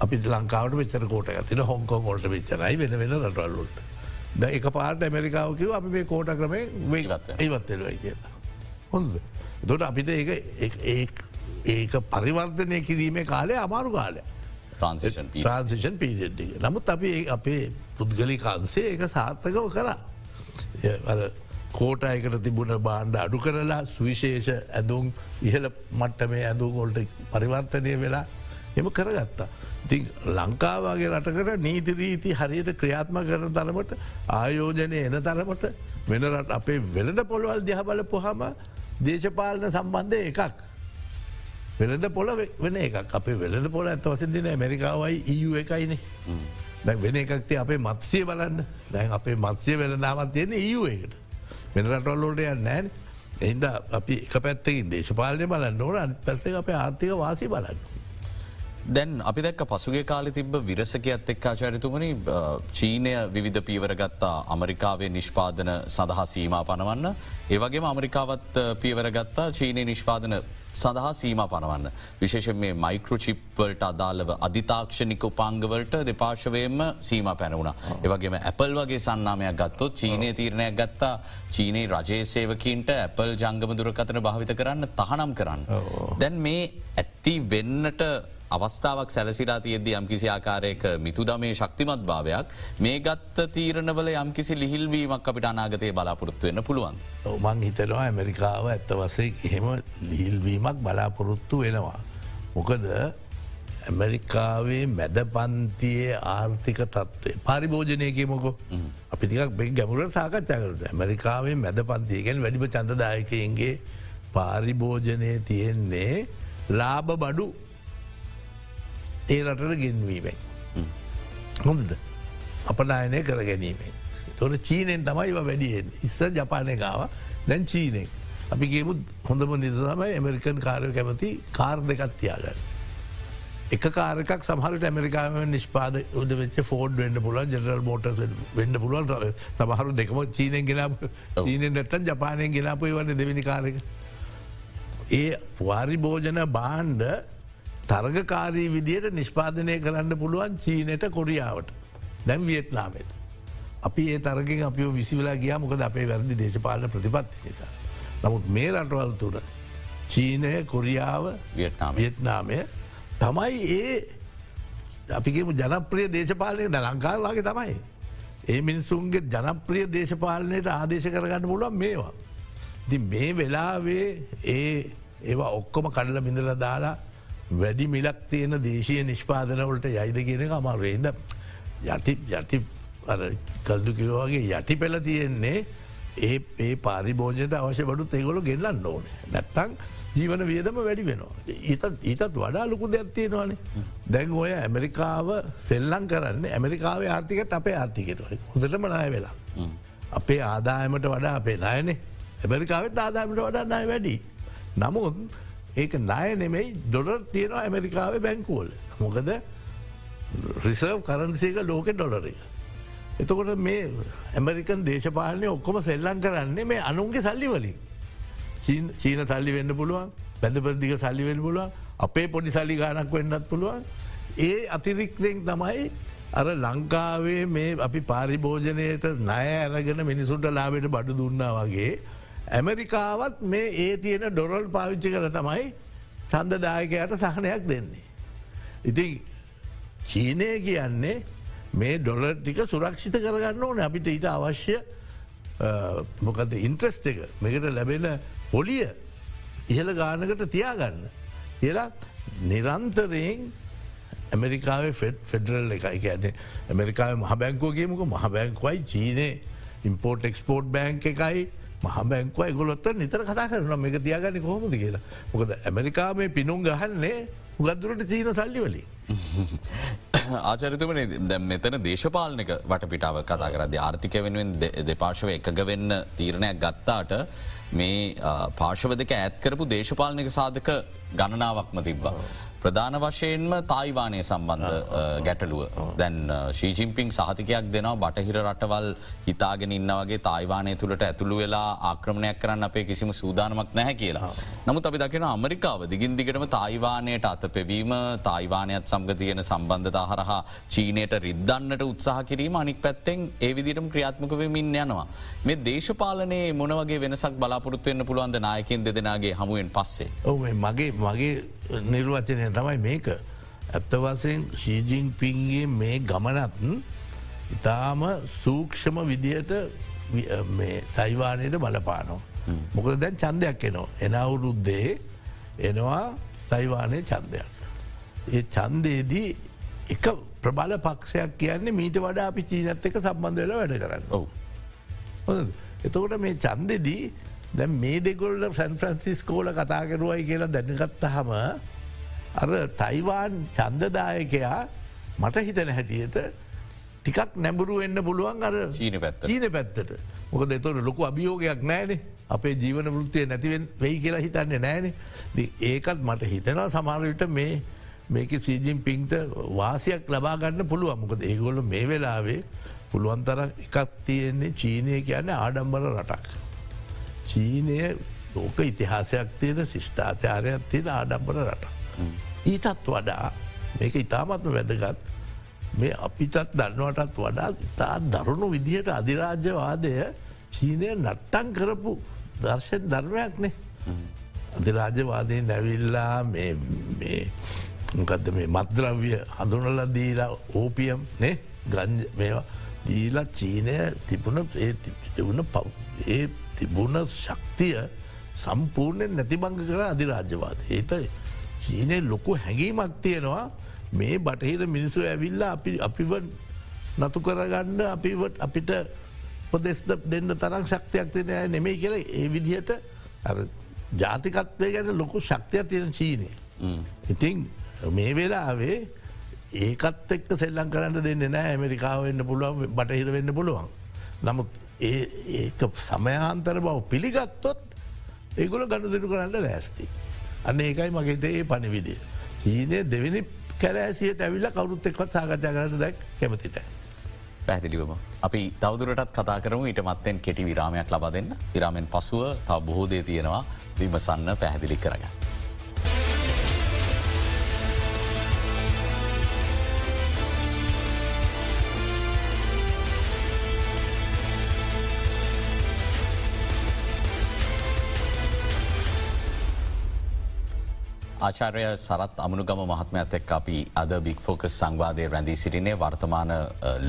අපි ලංකාවට වෙච්චර කෝට ඇතින හොංකොන් ොල්ට වෙච්චරයි වෙන වෙන රටවල්ලුට. ද එක පාට ඇමරිකාවකිව අපි මේ කෝට ක්‍රමේ ඒවත්තෙලයි කියලා. හොඳ. දොට අපිට ඒ ඒක පරිවර්තනය කිරීමේ කාලය අමාරු කාලය. ට්‍රන්සේෂන් ට්‍රන්සේෂන් පීඩ නමුත් අපි අපේ පුද්ගලිකාන්සේ ඒක සාර්ථකව කරා. කෝටයකට තිබුණ බාණ්ඩ අඩු කරලා සුවිශේෂ ඇඳුම් ඉහල මට්ට මේ ඇඳුගොල්ට පරිවර්තනය වෙලා එම කරගත්තා. ති ලංකාවාගේ රටකට නීතිරීති හරියට ක්‍රියාත්ම කරන තරමට ආයෝජනය එන තරමට වෙනරට අපේ වෙළඳ පොළවල් දිහබල පොහම දේශපාලන සම්බන්ධය එකක්. වෙළඳ පොල වෙන එකක් අපේ වෙළඳ පොල ඇත වසිදින ඇමරිකාවයි EU එකයිනේ. දැ වෙන එකක්ති අපේ මත්සය බලන්න දැන් අපේ මත්සය වෙළඳාමත් තියෙන EU එකට. වෙන රටවල්ලෝට යන්නෑන් එහින්ද අපි එක පැත්තකින් දේශපාලනය බලන්න ඕන අනි පැත්ත අපේ ආර්ථික වාසි බලන්න. දැන් අපි දැක් පසුගේ කාලි තිබ විරසකයත් එක්කාචරිතුමනි චීනය විධ පීවරගත්තා අමරිකාවේ නිෂ්පාදන සඳහා සීම පනවන්න. ඒවගේ අමරිකාවත් පීවරගත්තා චීනය නිෂ්පාදන සඳහා සීම පනවන්න. විශේෂ මේ මයිකෘචිප්වලට අදාළව අධිතාක්ෂණික උපාංගවලට දෙපාශවයෙන්ම සීම පැනවුණ. ඒවගේම ඇපල් වගේ සන්නාමයක් ගත්තොත් චීනය තීරණයක් ගත්තා චීනයේ රජයේ සේවකින්ට ඇපල් ජංගම දුරකතන භාවිත කරන්න තහනම් කරන්න. දැන් මේ ඇත්ති වෙන්නට අවස්ථාවක් සැලසිලා තියෙද යම්කිසි ආකාරයක මිතුදමේ ශක්තිමත් භාවයක් මේ ගත්ත තීරණවල යම්කිසි ලිහිල්වීමක් අපිට අනාගතය බලාපොරොත්තු වෙන්න පුළුවන්. මං හිතනවා ඇමරිකාව ඇත්ත වසේ එහෙම ලිහිල්වීමක් බලාපොරොත්තු වෙනවා. මොකද ඇමරිකාවේ මැද පන්තියේ ආර්ථික තත්ත්වය පරිභෝජනයකමකො අපි ටිකක් බෙ ගැමුරට සාකච්ඡා කරට ඇමරිකාවේ මැද පන්තියගෙන් වැඩිම චන්දදායකයන්ගේ පාරිභෝජනය තියෙන්නේ ලාබ බඩු ඒ රටට ගෙන්වීමෙන්. හොඳද අපනායනය කර ගැනීමෙන්. තොට චීනෙන් තමයි වැඩියෙන් ඉස්ස ජපානය ගාව දැන් චීනෙක්. අපි ගේමු හොඳම නිසාමයි ඇමරිකන් කාරය කැමති කාර් දෙකත් තියාගන්න. එක කාරකක් සහරට ඇමරිකාම නිෂ්පාද උද වෙච ෆෝඩ් වෙන්න පුලුව ජනරල් මෝට වෙන්න පුළුවන් සමහරු දෙකම චීනෙන් ගෙනප චීනෙන් නැත්තන් ජපානයෙන් ගෙනපුයි වන්න දෙවිනි කාරක. ඒ පුවාරි භෝජන බාණ්ඩ තරගකාරී විදියට නිෂ්පාදනය කරන්න පුළුවන් චීනයට කොරියාවට දැම් වියට්නාමට. අපි ඒ තරගෙන් අපි විසිවලා ගිය මොකද අපේ වැරදි දේශපාලන ප්‍රතිපත්ති නිසා. නමුත් මේ රටවල් තුර චීනය කොරියාව වියට්නාමය තමයි ඒ අපිගේම ජනප්‍රිය දේශපාලනය ද ලංකාවවාගේ තමයි. ඒ මිනිසුන්ගේ ජනප්‍රිය දේශපාලනයට ආදේශ කරගන්න පුළුවන් මේවා. ති මේ වෙලාවේ ඒ ඒවා ඔක්කොම කඩල බිඳල දාලා වැඩි මිලක් තියෙන දේශය නිෂ්පාදනවලට යයිද කියන අමාරුවේද යටි යටි කල්දු කිවවාගේ යටි පෙළ තියෙන්නේ ඒ ඒ පාරිභෝජයට අවශ්‍ය බඩු තේගොල ගෙන්ලන්න ඕන නැත්තං ජීවන වියදම වැඩි වෙනවා. ඊතත් ඊතත් වඩා ලොකු දෙයක් තියෙනවානේ දැන් ඔය ඇමරිකාව සෙල්ලං කරන්න ඇමරිකාව ආර්ථිකත් අපේ ආර්ථිකට හොඳටම නාය වෙලා. අපේ ආදායමට වඩා අපේ නායනේ ඇමරිකාවත් ආදායමට වඩා නාය වැඩි. නමුත් ඒක ණය නෙමෙයි ඩොලර් තියෙනවා ඇමරිකාවේ බැංකුවල. මොකද රිසර්ව් කරන්සික ලෝක ඩොලරක. එතකොට මේ ඇමරිකන් දේශපාලනය ඔක්කොම සෙල්ලං කරන්නේ මේ අනුන්ගේ සල්ලි වලින්. චීන සල්ලි වෙන්න පුළුවන් පැදපරදික සල්ලි වෙන්න පුළුවන් අපේ පොඩි සල්ලි ගානක් වෙන්නත් පුළුවන්. ඒ අතිරික්තයෙන් තමයි අර ලංකාවේ මේ අපි පාරිභෝජනයට නය ඇරගෙන මිනිසුන්ට ලාබෙට බඩු දුන්නා වගේ ඇමරිකාවත් මේ ඒ තියෙන ඩොරල් පාවිච්චි කර තමයි සන්දදායකයට සහනයක් දෙන්නේ. ඉතින් චීනය කියන්නේ මේ ඩොලර් ටික සුරක්ෂිත කරගන්න ඕන අපිට ඊට අවශ්‍ය මොකද ඉන්ට්‍රස්ට එක මෙකට ලැබෙන පොලිය ඉහළ ගානකට තියාගන්න. කියලා නිරන්තරයෙන් ඇමරිකාවේ ෆෙඩරල් එකයි කියන්නේ ඇමරිකාව මහ බැංකෝගේමක මහ බැංකවයි චීනය ඉම්පෝර්ට් එක්ස්පෝර්ට් බැංක එකයි මහබැංකුව ගොලොත්ත නිතර කතා කරන එක තියාගන්න කොහොමද කියලා මොකද ඇමරිකා මේ පිනුම් ගහන්නේ උගත්දුරට චීන සල්ලි වලින්. [LAUGHS] ආචරිතුමන දැ මෙතන දේශපාලනක වටපිටාව කතා කරද ආර්ථික වෙනුවෙන් දෙපාශව එකග වෙන්න තීරණයක් ගත්තාට මේ පාශව දෙක ඇත්කරපු දේශපාලනක සාධක ගණනාවක්ම තිබ්බා. ප්‍රධාන වශයෙන්ම තායිවානය සම්බන්ධ ගැටලුව දැන් ශීජිම්පිං සහතිකයක් දෙනවා බටහිර රටවල් හිතාගෙන ඉන්නවගේ තායිවානය තුළට ඇතුළු වෙලා ආක්‍රමණයක් කරන්න අපේ කිසිම සූදානමක් නැහැ කියලා. නමුත් අපි දකින අමරිකාව දිගින් දිගටම තායිවානයට අත පෙවීම තායිවානයත් සම්ග තියෙන සම්බන්ධතා හරහා චීනයට රිද්දන්නට උත්සාහ කිරීම අනික් පැත්තෙන් ඒවිදිරම් ක්‍රියාත්මක වෙමින් යනවා. මේ දේශපාලනයේ මොනවගේ වෙනසක් බලාපොරත්තුවන්න පුළුවන්ද නායකෙන් දෙදෙනගේ හමුවෙන් පස්සේ. ඔ මගේ මගේ නිර්වචනය තමයි මේක. ඇත්ත වසයෙන් ශීජිං පින්ගේ මේ ගමනත් ඉතාම සූක්ෂම විදියට තයිවානයට බලපානෝ. මොකද දැන් චන්දයක් එනවා. එන අවුරුද්දේ එනවා තයිවානය චන්දයක්. ඒ චන්දේදී එක ප්‍රබල පක්ෂයක් කියන්නේ මීට වඩා අපි චීනත් එක සම්බන්ධ වෙලා වැඩ කරන්න. ඔවු. එතකොට මේ චන්දෙදී දැ මේ දෙගොල්ල සැන් ෆ්‍රන්සිස්කෝල කතා කරුවයි කියලා දැනගත්තහම අර ටයිවාන් චන්දදායකයා මට හිතන හැටියට ටිකක් නැඹුරු එන්න පුළුවන් අර චීන පැත්ත චීන පැත්තට. මොක දෙතොට ලොකු අභියෝගයක් නෑනේ අපේ ජීවන වෘත්තිය නැතිවෙන් වෙයි කියලා හිතන්නේ නෑනේ ඒකත් මට හිතෙනවා සමාරවිට මේ මේක සීජින් පින්ට වාසයක් ලබාගන්න පුළුවන්. මොකද ඒගොල්ල මේ වෙලාවේ පුළුවන්තර එකක් තියෙන්නේ චීනය කියන්න ආඩම්බර රටක්. චීනය ලෝක ඉතිහාසයක් තියෙන ශිෂ්ඨාචාරයක් තියෙන ආඩම්බර රට. ඊටත් වඩා මේක ඉතාමත්ම වැදගත් මේ අපිටත් දන්නවටත් වඩා ඉතා දරුණු විදිහට අධිරාජ්‍යවාදය චීනය නට්ටන් කරපු දර්ශයෙන් ධර්මයක්නේ. අධිරාජවාදය නැවිල්ලා මොකක්ද මේ මත්ද්‍රව්‍ය හඳුනල දීලා ඕපියම් නේ ගං මේවා දීලා චීනය තිබුණ ඒ තිබුණ පව් ඒ තිබුණ ශක්තිය සම්පූර්ණයෙන් නැතිබංග කර අධිරාජ්‍යවාද. ඒත චීනය ලොකු හැඟීමක් තියෙනවා මේ බටහිර මිනිසු ඇවිල්ලා අපි අපිව නතු කරගන්න අපිට අපිට පොදෙස්ද දෙන්න තරම් ශක්තියක් තියනය නෙමෙයි කියල ඒ විදිහට ජාතිකත්වය ගැන ලොකු ශක්තියක් තියෙන චීනය. ඉතින් මේ වෙලාවේ ඒකත් එක්ක සෙල්ලං කරන්න දෙන්න නෑ ඇමරිකාව වෙන්න පුළුවන් බටහිර වෙන්න පුළුවන්. නමුත් ඒ සමයාන්තර බව පිළිගත්තොත් ඒගොල ගණු දෙනු කරන්න ලෑස්ති. අන්න ඒකයි මගේතේ ඒ පණිවිඩිය. චීනය දෙවෙනි කැරෑසියට ඇවිල්ල කවරුත් එක්වත් සාකච්ඡා කරට දැක් කැමතිට. පැදිලිවම. අපි තවදුරටත් කතා කරම ඊට මත්තෙන් කෙටි විරාමයක් ලබා දෙන්න විරාමෙන් පසුව තව බොහෝදේ තියෙනවා විමසන්න පැහැදිලි කරගන්න. ආචාරය සරත් අමනුගම මහත්මඇත් එක් අපි අද බික් ෆෝකස් සංවාදය රැඳී සිටිනේ වර්තමාන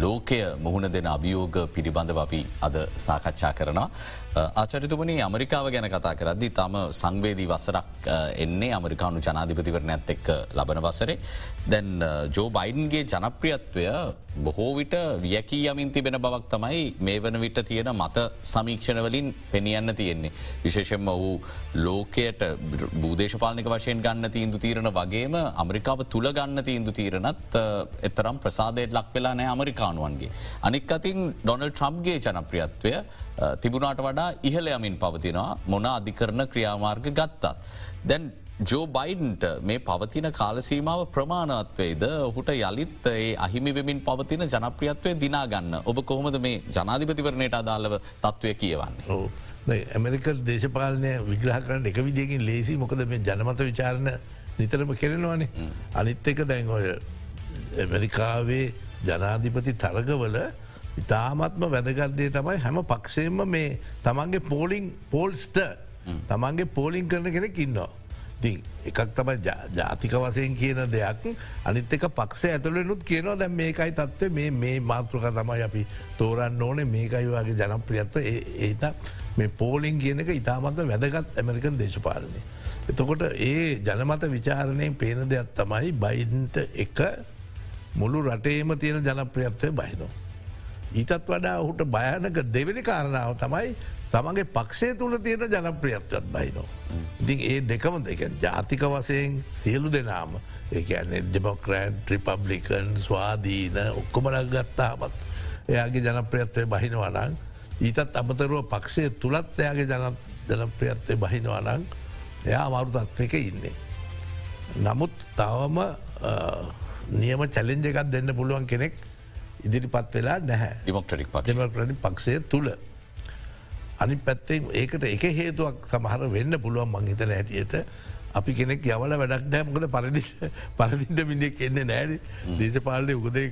ලෝකය මුහුණ දෙන අභියෝග පිළිබඳව අපි අද සාකච්ඡා කරනවා. ආචරිතුමනි අමරිකාව ගැන කතා කරද්දි තම සංවේදී වසරක් එන්නේ අමරිකානු ජනාධිපතිවරණයක්ත් එක්ක ලබන වසරේ. දැන් ජෝ බයින්ගේ ජනප්‍රියත්වය බොහෝ විට වියකී යමින් තිබෙන බවක් තමයි මේ වන විට තියෙන මත සමීක්ෂණවලින් පෙනියන්න තියෙන්නේ. විශේෂෙන්ම වූ ලෝකයට බූදේශපාලනික වශයෙන් ගන්න තීන්දු තීරණ වගේම අමරිකාව තුළ ගන්න තීන්දු තීරණත් එතරම් ප්‍රසාදයට ලක් වෙලා නෑ අමරිකානුවන්ගේ. අනික් අතින් ඩොනල් ට්‍රම්ගේ ජනප්‍රියත්වය තිබුණට වඩා ඉහලයමින් පවතිනවා මොන අධිකරණ ක්‍රියාමාර්ග ගත්තත්. දැන් ජෝ බයිඩන්ට මේ පවතින කාලසීමාව ප්‍රමාණත්වේද ඔහුට යළිත් ඒ අහිමි වෙමින් පවතින ජනප්‍රියත්වය දිනාගන්න ඔබ කොහොමද මේ ජනාධිපතිවරණයට අදාළව තත්ත්වය කියවන්නේ. ඇමරිකල් දේශපාලනය විග්‍රහ කරන්න එක විදිකින් ලේසි. මොකද මේ ජනමත විචාරණ නිතරම කෙරෙනවානේ. අනිත් එක දැන් ඔය ඇමරිකාවේ ජනාධිපති තරගවල ඉතාමත්ම වැදගත්දේ තමයි හැම පක්ෂයෙන්ම මේ තමන්ගේ පෝලිං පෝල්ස්ට තමන්ගේ පෝලිං කරන කෙනෙක් ඉන්නවා. ති එකක් තමයි ජාතික වසයෙන් කියන දෙයක් අනිත් එක පක්ෂ ඇතුලනුත් කියනවා දැ මේකයි තත්ව මේ මේ මාතෘක තමයි අපි තෝරන්න ඕනේ මේකයි වගේ ජනප්‍රියත්ව ඒත මේ පෝලිං කියන එක ඉතාමත්ම වැදගත් ඇමරිකන් දේශපාලනය. එතකොට ඒ ජනමත විචාරණයෙන් පේන දෙයක් තමයි බයින්ට එක මුළු රටේම තියෙන ජනප්‍රියත්වය බහිනවා. ඊටත් වඩා ඔහුට භයනක දෙවෙනි කාරණාව තමයි තමන්ගේ පක්ෂය තුළ තියෙන ජනප්‍රියත්වත් බයිනෝ. ඉතින් ඒ දෙකම දෙක ජාතික වසයෙන් සියලු දෙනාම ඒන්නේ ඩෙමොක්‍රෑන්් රිපබ්ලිකන් ස්වාදීන ඔක්කොමලක් ගත්තාමත් එයාගේ ජනප්‍රියත්වය බහිනවනං ඊටත් අමතරුව පක්ෂය තුළත් එයාගේ ජනප්‍රියත්වය බහිනවනං එයා අමාරු තත්වක ඉන්නේ. නමුත් තවම නියම චැලෙන්ජ එකත් දෙන්න පුළුවන් කෙනෙක් ඉදිරිපත් වෙලා නැහැ. ඩිමොක්ටරික් පක්ෂ පක්ෂය තුළ අනි පැත්තෙන් ඒකට එක හේතුවක් සමහර වෙන්න පුළුවන් මංහිතන ඇටියට අපි කෙනෙක් යවල වැඩක් නෑ මොකද පරදි පරදිින්ට මිනිෙක් එන්න නෑන දේශපාලය උකදේ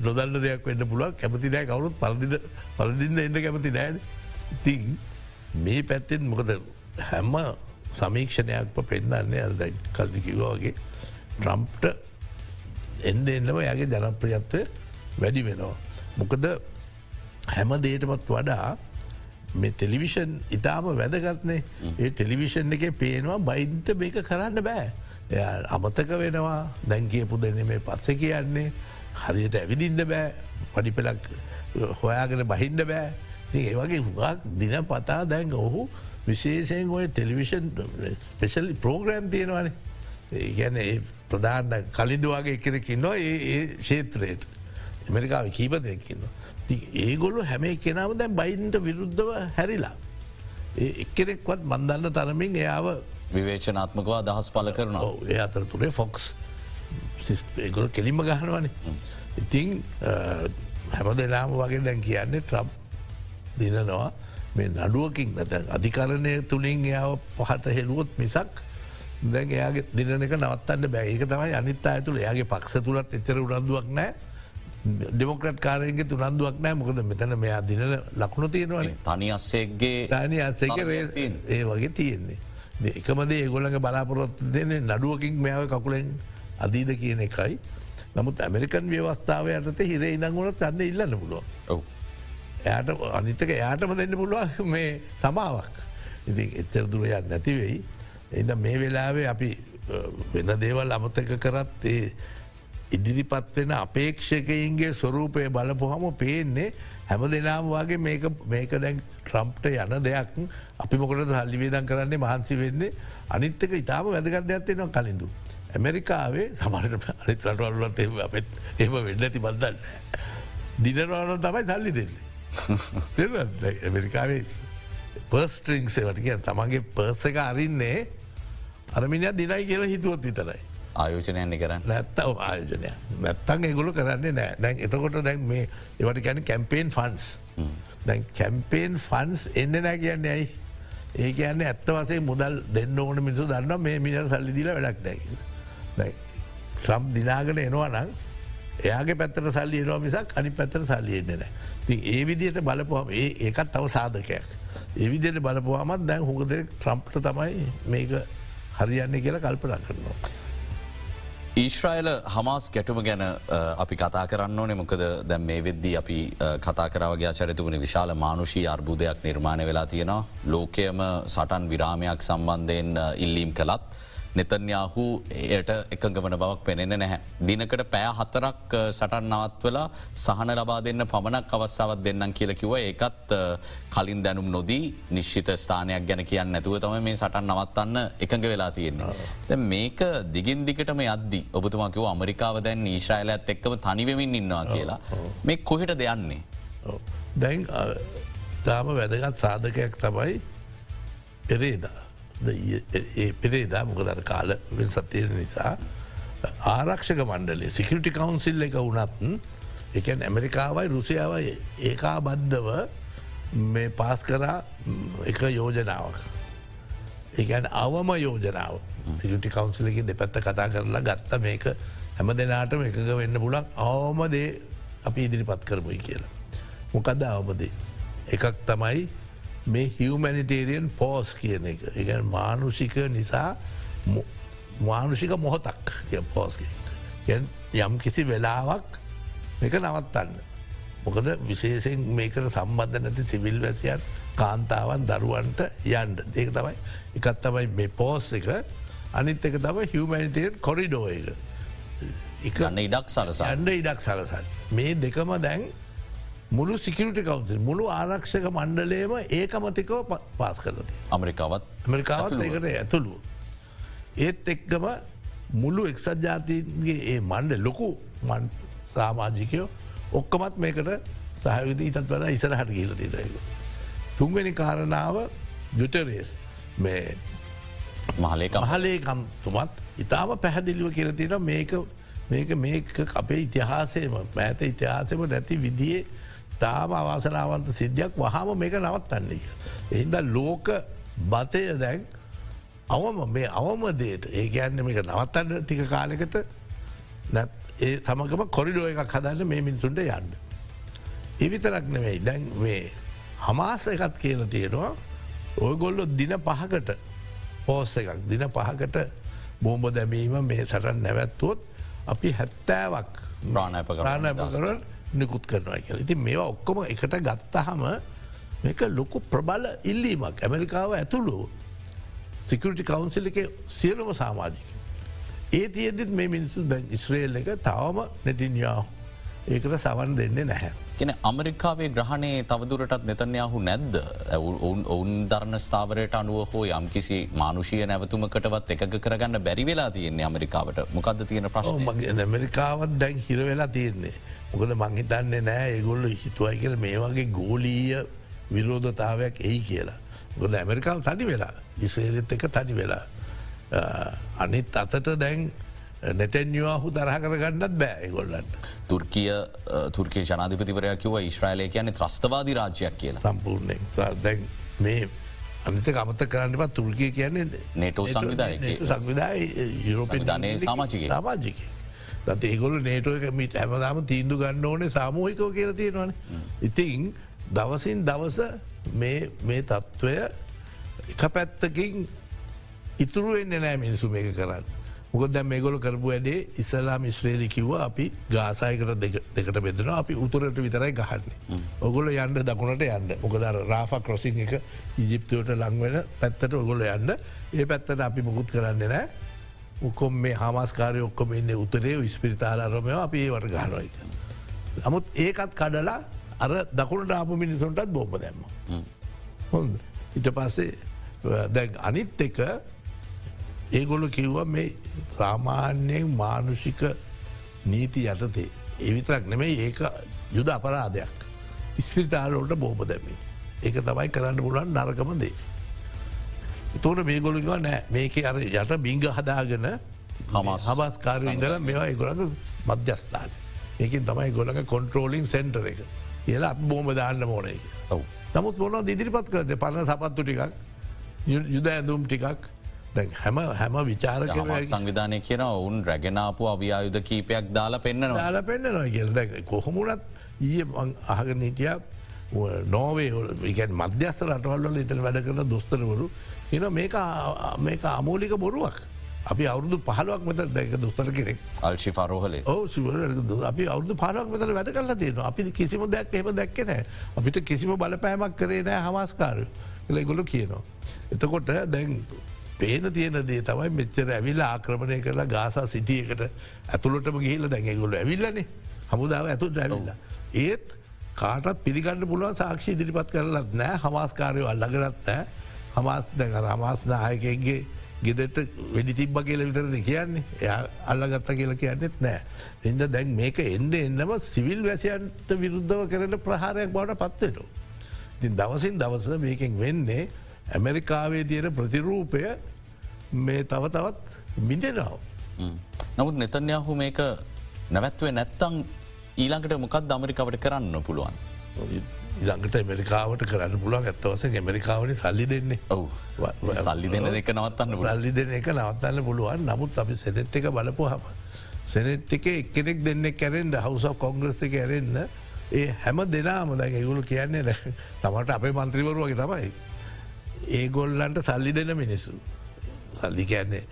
නොදන්න දෙයක් වෙන්න පුළුව කැමති නෑ කවරුත් පරදිද පරදින්න එන්න කැමති නෑන තින් මේ පැත්තෙන් මොකද හැම්ම සමීක්ෂණයක්ම පෙන්න්නන්නේ අද කල්දි කිව්වාගේ ට්‍රම්ප්ට එන්න එන්නම යාගේ ජනප්‍රියත්වය වැඩි වෙනවා. මොකද හැම දේටමත් වඩා මේ ටෙලිවිෂන් ඉතාම වැදගත්නේ. ඒ ටෙලිවිෂන් එක පේනවා බයින්ට මේක කරන්න බෑ. අමතක වෙනවා. දැන්කියපු දෙන්න මේ පත්ස කියන්නේ හරියට ඇවිදින්න බෑ. පඩි පෙලක් හොයාගෙන බහින්ඩ බෑ. ඒවගේ හුගක් දින පතා දැන් ඔහු විශේෂයෙන් ඔය ටෙලිවිෂන් පෙශලි ප්‍රෝග්‍රෑම් තියෙනවානේ. ඒ ගැන ප්‍රධාන කලින්දවාගේ එකෙනකින් නො ඒ ශේත්‍රයට එමරිකාව කීප දෙයක්කින්න. ති ඒගොල්ලු හැම කෙනාව දැන් බයින්ට විරුද්ධව හැරිලා. ඒ එක්කෙනෙක්වත් මන්දන්න තරමින් එයාව විවේචනාත්මකවා දහස් පල කරන ඒ අතර තුරේ ෆොක්ස් ඒගොල කෙලින්ම ගහනවනේ. ඉතිං හැම දෙනාම වගේ දැන් කියන්නේ ට්‍රම් දිනනවා මේ නඩුවකින් නැත අධිකරණය තුළින් එයාව පහට හෙළුවොත් මිසක් දැන් එයාගේ දිනක නවත්තන්න බැඒක තමයි අනිත් අඇතුළ එයාගේ පක්ෂ තුළත් එච්චර උරන්දුවක් නෑ ඩෙමොක්‍රට් කාරයගේ තුනන්දුවක් නෑ මොකද මෙතන මෙයා දින ලකුණු තියෙනවන තනි අස්සේගේ තනි අත්සක ඒ වගේ තියෙන්නේ. එකමද ඒගොල්ලඟ බලාපොරොත් දෙන්නේ නඩුවකින් මෙයාව කකුලෙන් අදීද කියන එකයි. නමුත් ඇමරිකන් ව්‍යවස්ථාව යටත හිරේ ඉදංගොලත් අන්න ඉල්ලන්න පුළුව. එයාට අනිතක එයාටම දෙන්න පුළුවන් මේ සමාවක්. ඉති එච්චර දුරයක් නැතිවෙයි. එද මේ වෙලාවේ අපි වෙන දේවල් අමතක කරත් ඒ ඉදිරිපත් වෙන අපේක්ෂකයින්ගේ ස්වරූපය බලපුහම පේන්නේ හැම දෙනාම වගේ මේක දැන් ට්‍රම්ප්ට යන දෙයක් අපි මොකට සල්ලිවේදන් කරන්නේ මහන්සි වෙන්නේ අනිත්තක ඉතාම වැදගත් දෙයක්ත්වෙනවා කලින්දු. ඇමරිකාවේ සමට අනි රටවල්ලත් අපත් එම වෙන්න ඇති බන්දන්න. දිනරවන තමයි සල්ලි දෙන්නේ. [LAUGHS] ඇමරිකාවේ පර්ස්ට්‍රිංක්සේ වටික තමන්ගේ පර්සක අරින්නේ අරමිනිය දිනයි කියලා හිතුවොත් විතරයි. ආයෝජනයන්නේ කරන්න? නැත්තව ආයෝජනය නැත්තන් එගුලු කරන්නේ නෑ. දැන් එතකොට දැන් මේ ඒවට ගැන කැම්පේන් ෆන්ස් දැන් කැම්පේන් ෆන්ස් එන්න නෑ කියන්න ඇයි? ඒ කියන්නේ ඇත්ත වසේ මුදල් දෙන්න ඕන මිනිසු දන්න මේ මිනිට සල්ලිදිල වැඩක් දැක ශ්‍රම් දිනාගෙන එනවා නං එයාගේ පැත්තර සල්ලි එනවා මිසක් අනි පැත්තර සල්ලියෙන්නේ නෑ. ති ඒ විදියට බලපුහම ඒ ඒකත් තව සාධකයක්. ඒ විදියට බලපුවාමත් දැන් හොකද ට්‍රම්ප්ට තමයි මේක හරියන්නේ කියලා කල්පනා කරනවා. ඊශ්‍රයිල හමස් ගැටුම ගැන අපි කතා කරන්න ඕනෙ මොකද දැම් මේ වෙද්දී අපි කතා කරවගේ චරිතුවන විශාල මානුෂී අර්බුදයක් නිර්මාණය වෙලා තියෙනවා ලෝකයම සටන් විරාමයක් සම්බන්ධයෙන් ඉල්ලීම් කළත්. නෙතන්යාහු එයට එකග වන බවක් පෙනෙන නැහැ. දිනකට පෑ හතරක් සටන් නවත්වලා සහන ලබා දෙන්න පමණක් අවස්සාවත් දෙන්නම් කියල කිව ඒකත් කලින් දැනුම් නොදී නිශ්ෂිත ස්ථානයක් ගැන කියන්න නැතුව තම මේ සටන් නවත්තන්න එකඟ වෙලා තියෙන්නේ. මේක දිගින් දිකටම යද්දි ඔබතුමාකිව අමරිකාව දැන් ඊශ්‍රයිලඇත් එක්කව තනිවෙමින් ඉන්නවා කියලා. මේ කොහෙට දෙයන්නේ. දැන් තාම වැදගත් සාධකයක් තමයි පෙරේදා. පෙරේදා මොකදර කාල වෙල් සත්තිය නිසා ආරක්ෂක මණ්ඩලේ සිකටි කවන්සිල් එක වනත් එකන් ඇමරිකාවයි රුසියාවයි ඒකා බද්ධව මේ පාස් කරා එක යෝජනාවක්. ඒකන් අවම යෝජනාව සිකටි කවන්සිලකින් දෙපැත්ත කතා කරලා ගත්ත මේක හැම දෙනාටම එකක වෙන්න පුලක් අවමදේ අපි ඉදිරිපත් කරමුයි කියලා. මොකද අවමදේ. එකක් තමයි මේ හිවමැනිටේරියන් පෝස් කියන එක. එක මානුෂික නිසා මානුෂික මොහොතක් පෝස් යම් කිසි වෙලාවක් එක නවත්තන්න. මොකද විශේෂෙන් මේකට සම්බන්ධ නැති සිවිල් වැසියන් කාන්තාවන් දරුවන්ට යන්ඩ ඒක තමයි එකත් තමයි මේ පෝස් එක. අනිත් එක තම හිවමැනිටේන් කොරිඩෝ එක. එකන්න ඉඩක් සලසන්න. ඉඩක් සලසන් මේ දෙකම දැන් මුළු සිකිට කවන්සිල් මුළු ආරක්ෂක මණ්ඩලේම ඒකමතිකව පාස් කරති. අමරිකාවත් ඇමරිකාවත් ඇතුළුව. ඒකට ඇතුළුව. ඒත් එක්ගම මුල්ලු එක්සත් ජාතින්ගේ ඒ මණ්ඩ ලොකු සාමාජිකයෝ ඔක්කමත් මේකට සහවිද ඉතත් වල ඉසරහට ගීලතිටයක. තුන්වෙනි කාරණාව යුටරේස් මේ මහලේක මහලේකම්තුමත් ඉතාම පැහැදිලිව කියරතින මේක මේක මේක අපේ ඉතිහාසයම මෑත ඉතිහාසම නැති විදියේ තාම අවාසනාවන්ත සිද්ධියක් වහම මේක නවත්තන්නේ. එහින්ද ලෝක බතය දැන් අවම මේ අවමදයට ඒ ගැන්න මේක නවත්තන්න ටික කාලෙකට ඒ තමගම කොරිඩෝ එකක් හදන්න මේ මිනිසුන්ට යන්න. එවිතරක් නෙවෙයි දැන් මේ හමාස එකත් කියල තියෙනවා. ඔයගොල්ලො දින පහකට පෝස්ස එකක්. දින පහකට බෝම්බ දැමීම මේ සටන් නැවැත්තුවොත් අපි හැත්තෑවක් ප්‍රාණයප ප්‍රාණප කර නිකුත් කරනවා කියල ඉති මේවා ඔක්කොම එකට ගත්තහම මේක ලොකු ප්‍රබල ඉල්ලීමක් ඇමරිකාව ඇතුළු සිකරටි කවන්සිල් එක සියලුම සාමාජික. ඒ තියදත් මේ මිනිස්සු ඉස්රේල් එක තවම නැටින්යාව ඒකට සවන් දෙන්නේ නැහැ. කෙන අමරිකාවේ ග්‍රහණය තවදුරටත් netanyahu නැද්ද ඔවුන් ඔවුන් ධර්ණ ස්ථාවරයට අනුව හෝ යම්කිසි මානුෂය නැවතුමකටවත් එක කරගන්න බැරි වෙලා තියෙන්නේ අමරිකාවට මොකක්ද තියෙන ඔව්, ප්‍රශ්න මගේ ඇමරිකාවත් දැන් හිර වෙලා තියෙන්නේ. මොකද මංහිතන්නේ නෑ ඒගොල්ල හිතුවයි කියල මේ වගේ ගෝලීය විරෝධතාවයක් එයි කියලා. ගොද ඇමරිකාව තනි වෙලා ඉසේරත් එක තනි වෙලා. අනිත් අතට දැන් නැටැන්යවාහු දරහ කරගන්නත් බෑ ගොල්ලන්න තුර්කිය තුර්කය ජනාධිපතිවරයක් කිව ශ්‍රයිලය කියන්නේ ත්‍රස්තවාදී රාජ්‍යයක් කියලා සම්පූර්ණයෙන් දැන් මේ අනිත කමත කරන්නපත් තුර්කිය කියන්නේ නේටෝ. සංවිධාය යුරෝප සංවිධානයේ සාමාජිකයෙක්. සාමාජික දත ඒගොල නේටෝ එක මිට හැමදාම තීන්දු ගන්න ඕනේ සාමූහිකෝ කියල තියෙනවන. ඉතින් දවසින් දවස මේ තත්ත්වය එක පැත්තකින් ඉතුරුවෙන්න නෑ මිනිසු මේක කරන්න. මොකද දැ මේගොල කරපු වැඩේ ඉස්සලාම් ඉස්්‍රේලි කිව්ව අපි ගාසායකට දෙකට බෙදෙන අපි උතුරට විතරයි ගහන්නේ. ඔගොල යන්න දකුණට යන්න මොකදර රාෆ ක්‍රොසිං එක ඉජිප්තුවට ලංවෙන පැත්තට ඔගොල යන්න ඒ පැත්තට අපි මුකුත් කරන්න නෑ උකොම් මේ හමස්කාරය ඔක්කොම ඉන්න උතරේ විස්පිරිතාලාරමය අපි ඒවට ගහනොයි. නමුත් ඒකත් කඩලා අර දකුණට ආපු මිනිසුන්ටත් බෝප දැම්ම. හොඳ ඉට පස්සේ දැන් අනිත් එක ඒගොල්ල කිව්ව මේ සාමාන්‍යයෙන් මානුෂික නීති යටතේ. එවිතරක් නෙමේ ඒක යුද අපරාධයක්. ඉස්පිරිතාලෝට බෝප දැමි. ඒක තමයි කරන්න පුළුවන් නරකම දේ. තෝට මේගොලික නෑ මේක අර යට බිංග හදාගෙන හමාස් හමස්කාරය ඉඳල මෙවා ගොලක මධ්‍යස්ථාන. ඒකින් තමයි ගොලක කොන්ට්‍රෝලිං සෙන්ටර එක කියලා බෝම දාන්න මෝන එක. ඔව්. නමුත් මොන ඉදිරිපත් කරද පරණ සපත්තු ටිකක් යුද ඇඳුම් ටිකක් හැම හැම විචාරක සංවිධානය කියන ඔවුන් රැගෙනාපු අවියායුධ කීපයක් දාලා පෙන්න්නනවා දාල පෙන්න්නනවා කියල දැ කොහොමුණත් ඊය අහග නීටිය නෝවේ ගැන් මධ්‍යස්ස රටවල්ල ඉතල වැඩ කරන දොස්තරවරු එන මේක අමූලික බොරුවක්. අපි අවුදු පහලුවක් මෙත දැක දොස්තර කෙනෙක්. අල්ශි ෆරෝහලේ ඕ අපි අවුදු පාලක් මෙතර වැඩ කරලා තියෙන අපි කිසිම දැක් එම දැක්කනෑ අපිට කිසිම බලපෑමක් කරේ නෑ හමස්කාරු කළගොලු කියනවා. එතකොට දැන් පේන තියෙන දේ තමයි මෙච්චර ඇවිල්ල ආක්‍රමණය කරලා ගාසා සිටියකට ඇතුළටම ගිහිල දැඟගොල ඇවිල්ලනේ. හමුදාව ඇතුට ඇවිල්ලා. ඒත් කාටත් පිළිගන්න පුළුවන් සාක්ෂි ඉදිරිපත් කරලත් නෑ හමස්කාරයෝ අල්ලගරත් නෑ හමස් දැන් හමස් නායකගේ ගෙදට වැඩි තිබ්බ කියල විතරන කියන්නේ එය අල්ලගත්ත කියලා කියන්නෙත් නෑ. එද දැන් මේක එන්ඩ එන්නම සිවිල් වැසියන්ට විරුද්ධව කරන ප්‍රහාරයක් බවට පත්වෙට. ඉතින් දවසින් දවස මේකෙන් වෙන්නේ ඇමරිකාවේ තියෙන ප්‍රතිරූපය මේ තව තවත් මිදෙනාව. නමුත් netanyahu මේක නැවැත්වේ නැත්තං ඊළඟට මොකක් අමරිකාවට කරන්න පුළුවන්. ඉළඟට ඇමරිකාවට කරන්න පුළුවන් ඇත්තවස ඇමරිකාවන සල්ලි දෙන්නේ ඔව් සල්ලි දෙන දෙක නවත්තන්න. සල්ලි දෙන එක නවත්තන්න පුළුවන් නමුත් අපි සෙනෙට් එක බලපු හම. සෙනෙට් එක එක්කෙනෙක් දෙන්නෙක් කැරෙන්ට හවස කොංග්‍රස් එක ඇරෙන්න්න ඒ හැම දෙනාම දැන් ඒගුල කියන්නේ නෑ. තමට අපේ මන්ත්‍රීවරුවගේ තමයි. ඒගොල්ලන්ට සල්ලි දෙන මිනිස්සු. සල්ලි කියන්නේ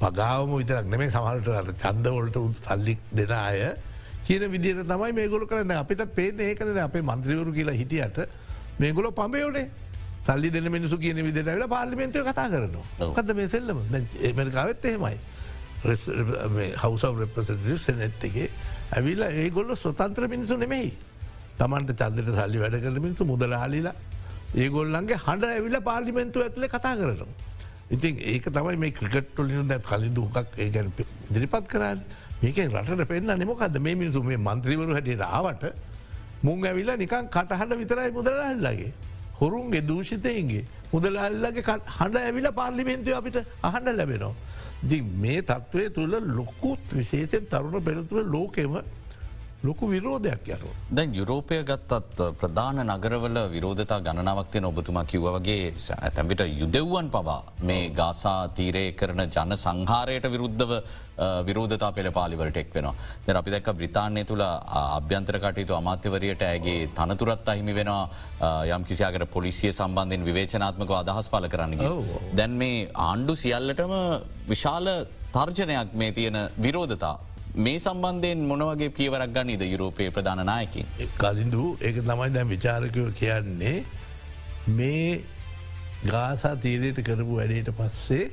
පගාවම විතරක් නෙමේ සමහට චන්දවලට උත් සල්ලි දෙන අය කියන විදිර තමයි මේගොල කරන්න. අපිට පේන ඒකන. අපේ මන්ත්‍රීවරු කියලා හිටියට මේගොල පඹයෝනේ සල්ලි දෙන මිනිසු කියන විදිරට පාලිමෙන්තය කතා කරනවා. කද මේ සෙල්ලම? එමරිකාවෙත් එහෙමයි. හවස රෙප්‍රසටව සෙනෙට් එකේ ඇවිල්ල ඒගොල්ල ස්වතන්ත්‍ර මිනිසු නෙමෙයි. තමන්ට චන්දට සල්ලි වැඩ කරමින්තු මුදලාලිලා ඒගොල්ලන්ගේ හඬ ඇවිල පාර්ලිමෙන්තු ඇතුලේ කතා කරනවා. ඉතින් ඒක තමයි මේ ක්‍රිකට්ටොලින දැත් කලින් දුකක් ඒ ගැන දිරිපත් කරන්න මේක රට පෙන්න්න නිමොකක්ද මේ මිනිසු මේ මන්ත්‍රීවරු හැට රාවට මුං ඇවිල්ලා නිකන් කටහට විතරයි මුදලල්ලගේ. හොරුන්ගේ දූෂිතයන්ගේ මුදලල්ලගේ හඬ ඇවිල පාර්ලිමෙන්තුව අපිට අහන්න ලැබෙනවා. දි මේ තත්ත්වය තුළ ලොකුත් විශේෂෙන් තරුණ පෙරතුළ ලෝකෙම ලොකු විරෝධයක් යනු. දැන් යුරෝපය ගත්තත් ප්‍රධාන නගරවල විරෝධතා ගණනාවක්තිය ඔබතුමා කිව්ව වගේ ඇතැමිට යුදෙව්වන් පවා මේ ගාසා තීරය කරන ජන සංහාරයට විරුද්ධව විරෝධතා පෙළ පාලිවලට එක් වෙනවා. ද අපි දැක්ක බ්‍රතාානය තුළ අභ්‍යන්තර කටයුතු අමාත්‍යවරයට ඇගේ තනතුරත් අහිමි වෙනවා යම් කිසියාකට පොලිසිය සම්බන්ධෙන් විවේචනාත්මක අදහස් පල කරන්න. දැන් මේ ආණ්ඩු සියල්ලටම විශාල තර්ජනයක් මේ තියෙන විරෝධතා මේ සම්බන්ධයෙන් මොනවගේ පියවරක් ගන්නීද යුරෝපය ප්‍රධානනායකින්. කලින්දු ඒක තමයි දැම් විචාරකයෝ කියන්නේ මේ ගාසා තීරයට කරපු වැඩේට පස්සේ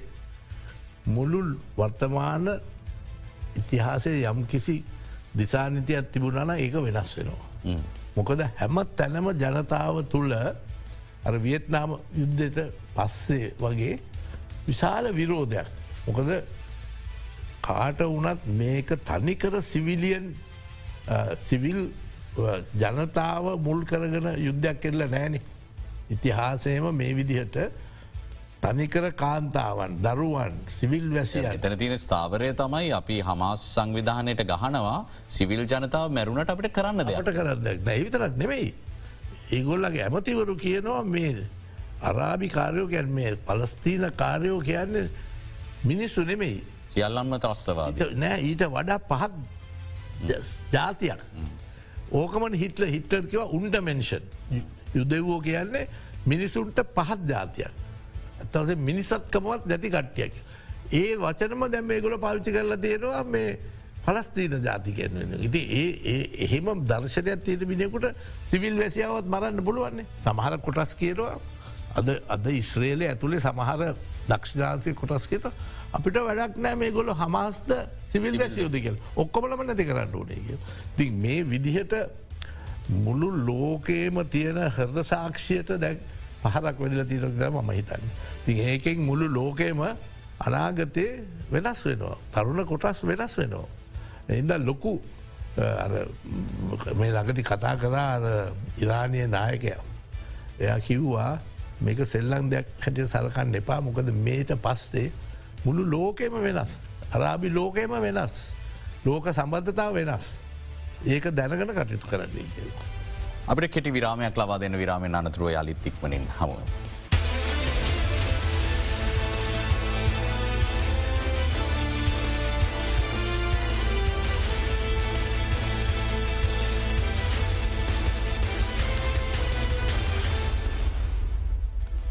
මුළුල් වර්තමාන ඉතිහාසය යම් කිසි දිසානිතියක් තිබුණන ඒක වෙනස් වෙනවා. මොකද හැම තැනම ජනතාව තුළ අර වියට්නාම යුද්ධයට පස්සේ වගේ විශාල විරෝධයක්. මොකද කාට වනත් මේක තනිකර සිවිලියන් සිවිල් ජනතාව මුල් කරගෙන යුද්ධයක් කෙල්ල නෑනෙ. ඉතිහාසයම මේ විදිහට තනිකර කාන්තාවන් දරුවන් සිවිල් වැසිය එතන තියෙන ස්ථාවරය තමයි අපි හමස් සංවිධානයට ගහනවා සිවිල් ජනතාව මැරුණට අපට කරන්න දෙයට කරන්න නැවිතරක් නෙවෙයි. ඒගොල්ලගේ ඇමතිවරු කියනවා මේ අරාබි කාරයෝ ගැන් මේ පලස්තීන කාරයෝ කියන්නේ මිනිස්සු නෙමෙයි. සියල්ලම්ම ත්‍රස්තවාද. නෑ ඊට වඩා පහත් ජාතියක්. ඕකමන හිටල හිට්ටර්කිව උන්ට මෙන්ෂන් යුදෙව්වෝ කියන්නේ මිනිසුන්ට පහත් ජාතියක්. ඇතස මිනිසත්කමවත් නැති කට්ටියක්. ඒ වචනම දැම් මේගොල පාවිච්චි කරලා තියෙනවා මේ පලස්තීන ජාතිකයෙන් ඉති ඒ එහෙම දර්ශනයක් තියෙන මිනිකුට සිවිල් වැසියාවත් මරන්න පුළුවන්නේ. සමහර කොටස් කියනවා අද අද ඉස්්‍රේලය ඇතුළේ සමහර දක්ෂිනාන්සය කොටස් කියට අපිට වැඩක් නෑ මේ ගොල හමස්ද සිවිල් වැසියෝද කියල ඔක්කොමලම නැති කරන්න ඕනේ ති මේ විදිහට මුළු ලෝකේම තියෙන හරද සාක්ෂියට දැක් පහරක් වෙදිල තීරක්ද මම හිතන්න. ති ඒකෙන් මුළු ලෝකේම අනාගතය වෙනස් වෙනවා. තරුණ කොටස් වෙනස් වෙනවා. එද ලොකු මේ ළඟති කතා කරා ඉරාණය නායකය. එයා කිව්වා මේක සෙල්ලං දෙයක් හැටියට සලකන්න එපා මොකද මේට පස්සේ මුළු ලෝකෙම වෙනස්. අරාබි ලෝකයම වෙනස්. ලෝක සම්බන්ධතාව වෙනස්. ඒක දැනගන කටයුතු කරන්නේ. අපට කෙටි විරාමයක් ලවා දෙන්න විරාමෙන් අනතුරුව යළිත්තික්මනින් හමුව.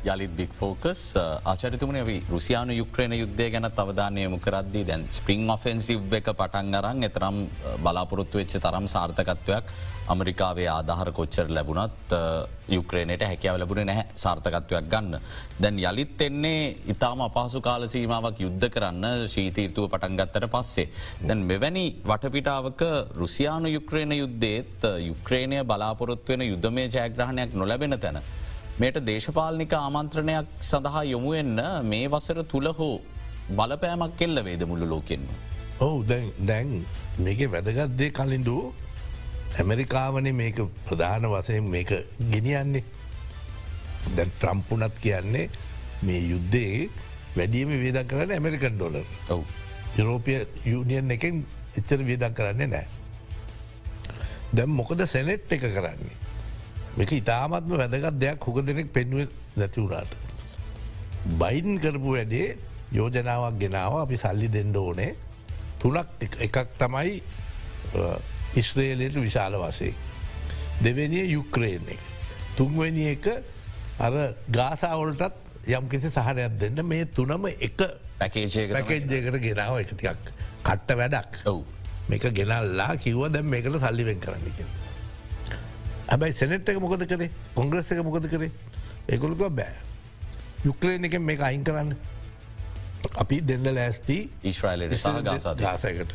යළිත් බික් ෆෝකස් ආචරිතුමන වී රුසියානු යුක්්‍රේණ යුද්ධය ගැන අවධානයමු කරද්දී දැන් ස්පරිං ඔෆෙන්සිව් එක පටන් අරන් එතරම් බලාපොරොත්තු වෙච්ච තරම් සාර්ථකත්වයක් අමරිකාවේ ආධහර කොච්චර ලැබුණත් යුක්‍රේණයට හැකව ලැබුණ නැහැ සාර්ථකත්වයක් ගන්න. දැන් යළිත් එන්නේ ඉතාම අපහසු කාල සීමාවක් යුද්ධ කරන්න ශීතීර්තුව පටන්ගත්තට පස්සේ. දැන් මෙවැනි වටපිටාවක රුසියානු යුක්‍රේණ යුද්ධේත් යුක්‍රේණය බලාපොරොත්වෙන යුද්ධමය ජයග්‍රහණයක් නොලැබෙන තැන. මේට දේශපාලනික ආමන්ත්‍රණයක් සඳහා යොමුවෙන්න මේ වසර තුළ හෝ බලපෑමක් කෙල්ල වේද මුළු ලෝකෙන්ම. ඔවු දැන් මේක වැදගත්දේ කලින්දූ ඇමරිකාවනේ මේක ප්‍රධාන වසයෙන් මේක ගෙනියන්නේ දැන් ට්‍රම්පුනත් කියන්නේ මේ යුද්ධේ වැඩියම වේදක් කරන්න ඇමරිකන් ඩොලර් ඔවු යුරෝපිය යුනියන් එකෙන් එච්චර වේදක් කරන්නේ නෑ. දැම් මොකද සැනෙට් එක කරන්නේ. මේක ඉතාමත්ම වැදගත් දෙයක් හොක දෙනෙක් පෙන්ුව නැතිවුණාට. බයින් කරපු වැඩේ යෝජනාවක් ගෙනාව අපි සල්ලි දෙන්න ඕනේ තුනක් එකක් තමයි ඉස්්‍රේලයට විශාල වසේ. දෙවැනිය යුක්්‍රේන එක. තුන්වැනි එක අර ගාසාවලටත් යම් කිසි සහනයක් දෙන්න මේ තුනම එක පැකේජයකට ගෙනාව එකතියක් කට්ට වැඩක් ඔවු මේක ගෙනල්ලා කිව්ව දැම් මේකට සල්ලිවෙන් කරන්නක. හැබයි සෙනෙට් එක මොකද කරේ? කොංග්‍රස් එක මොකද කරේ? ඒකොලක බෑ. යුක්ලේන එක මේ අයින් කරන්න. අපි දෙන්න ලෑස්ති ඊශ්‍රයිලට සහ ගාසාකට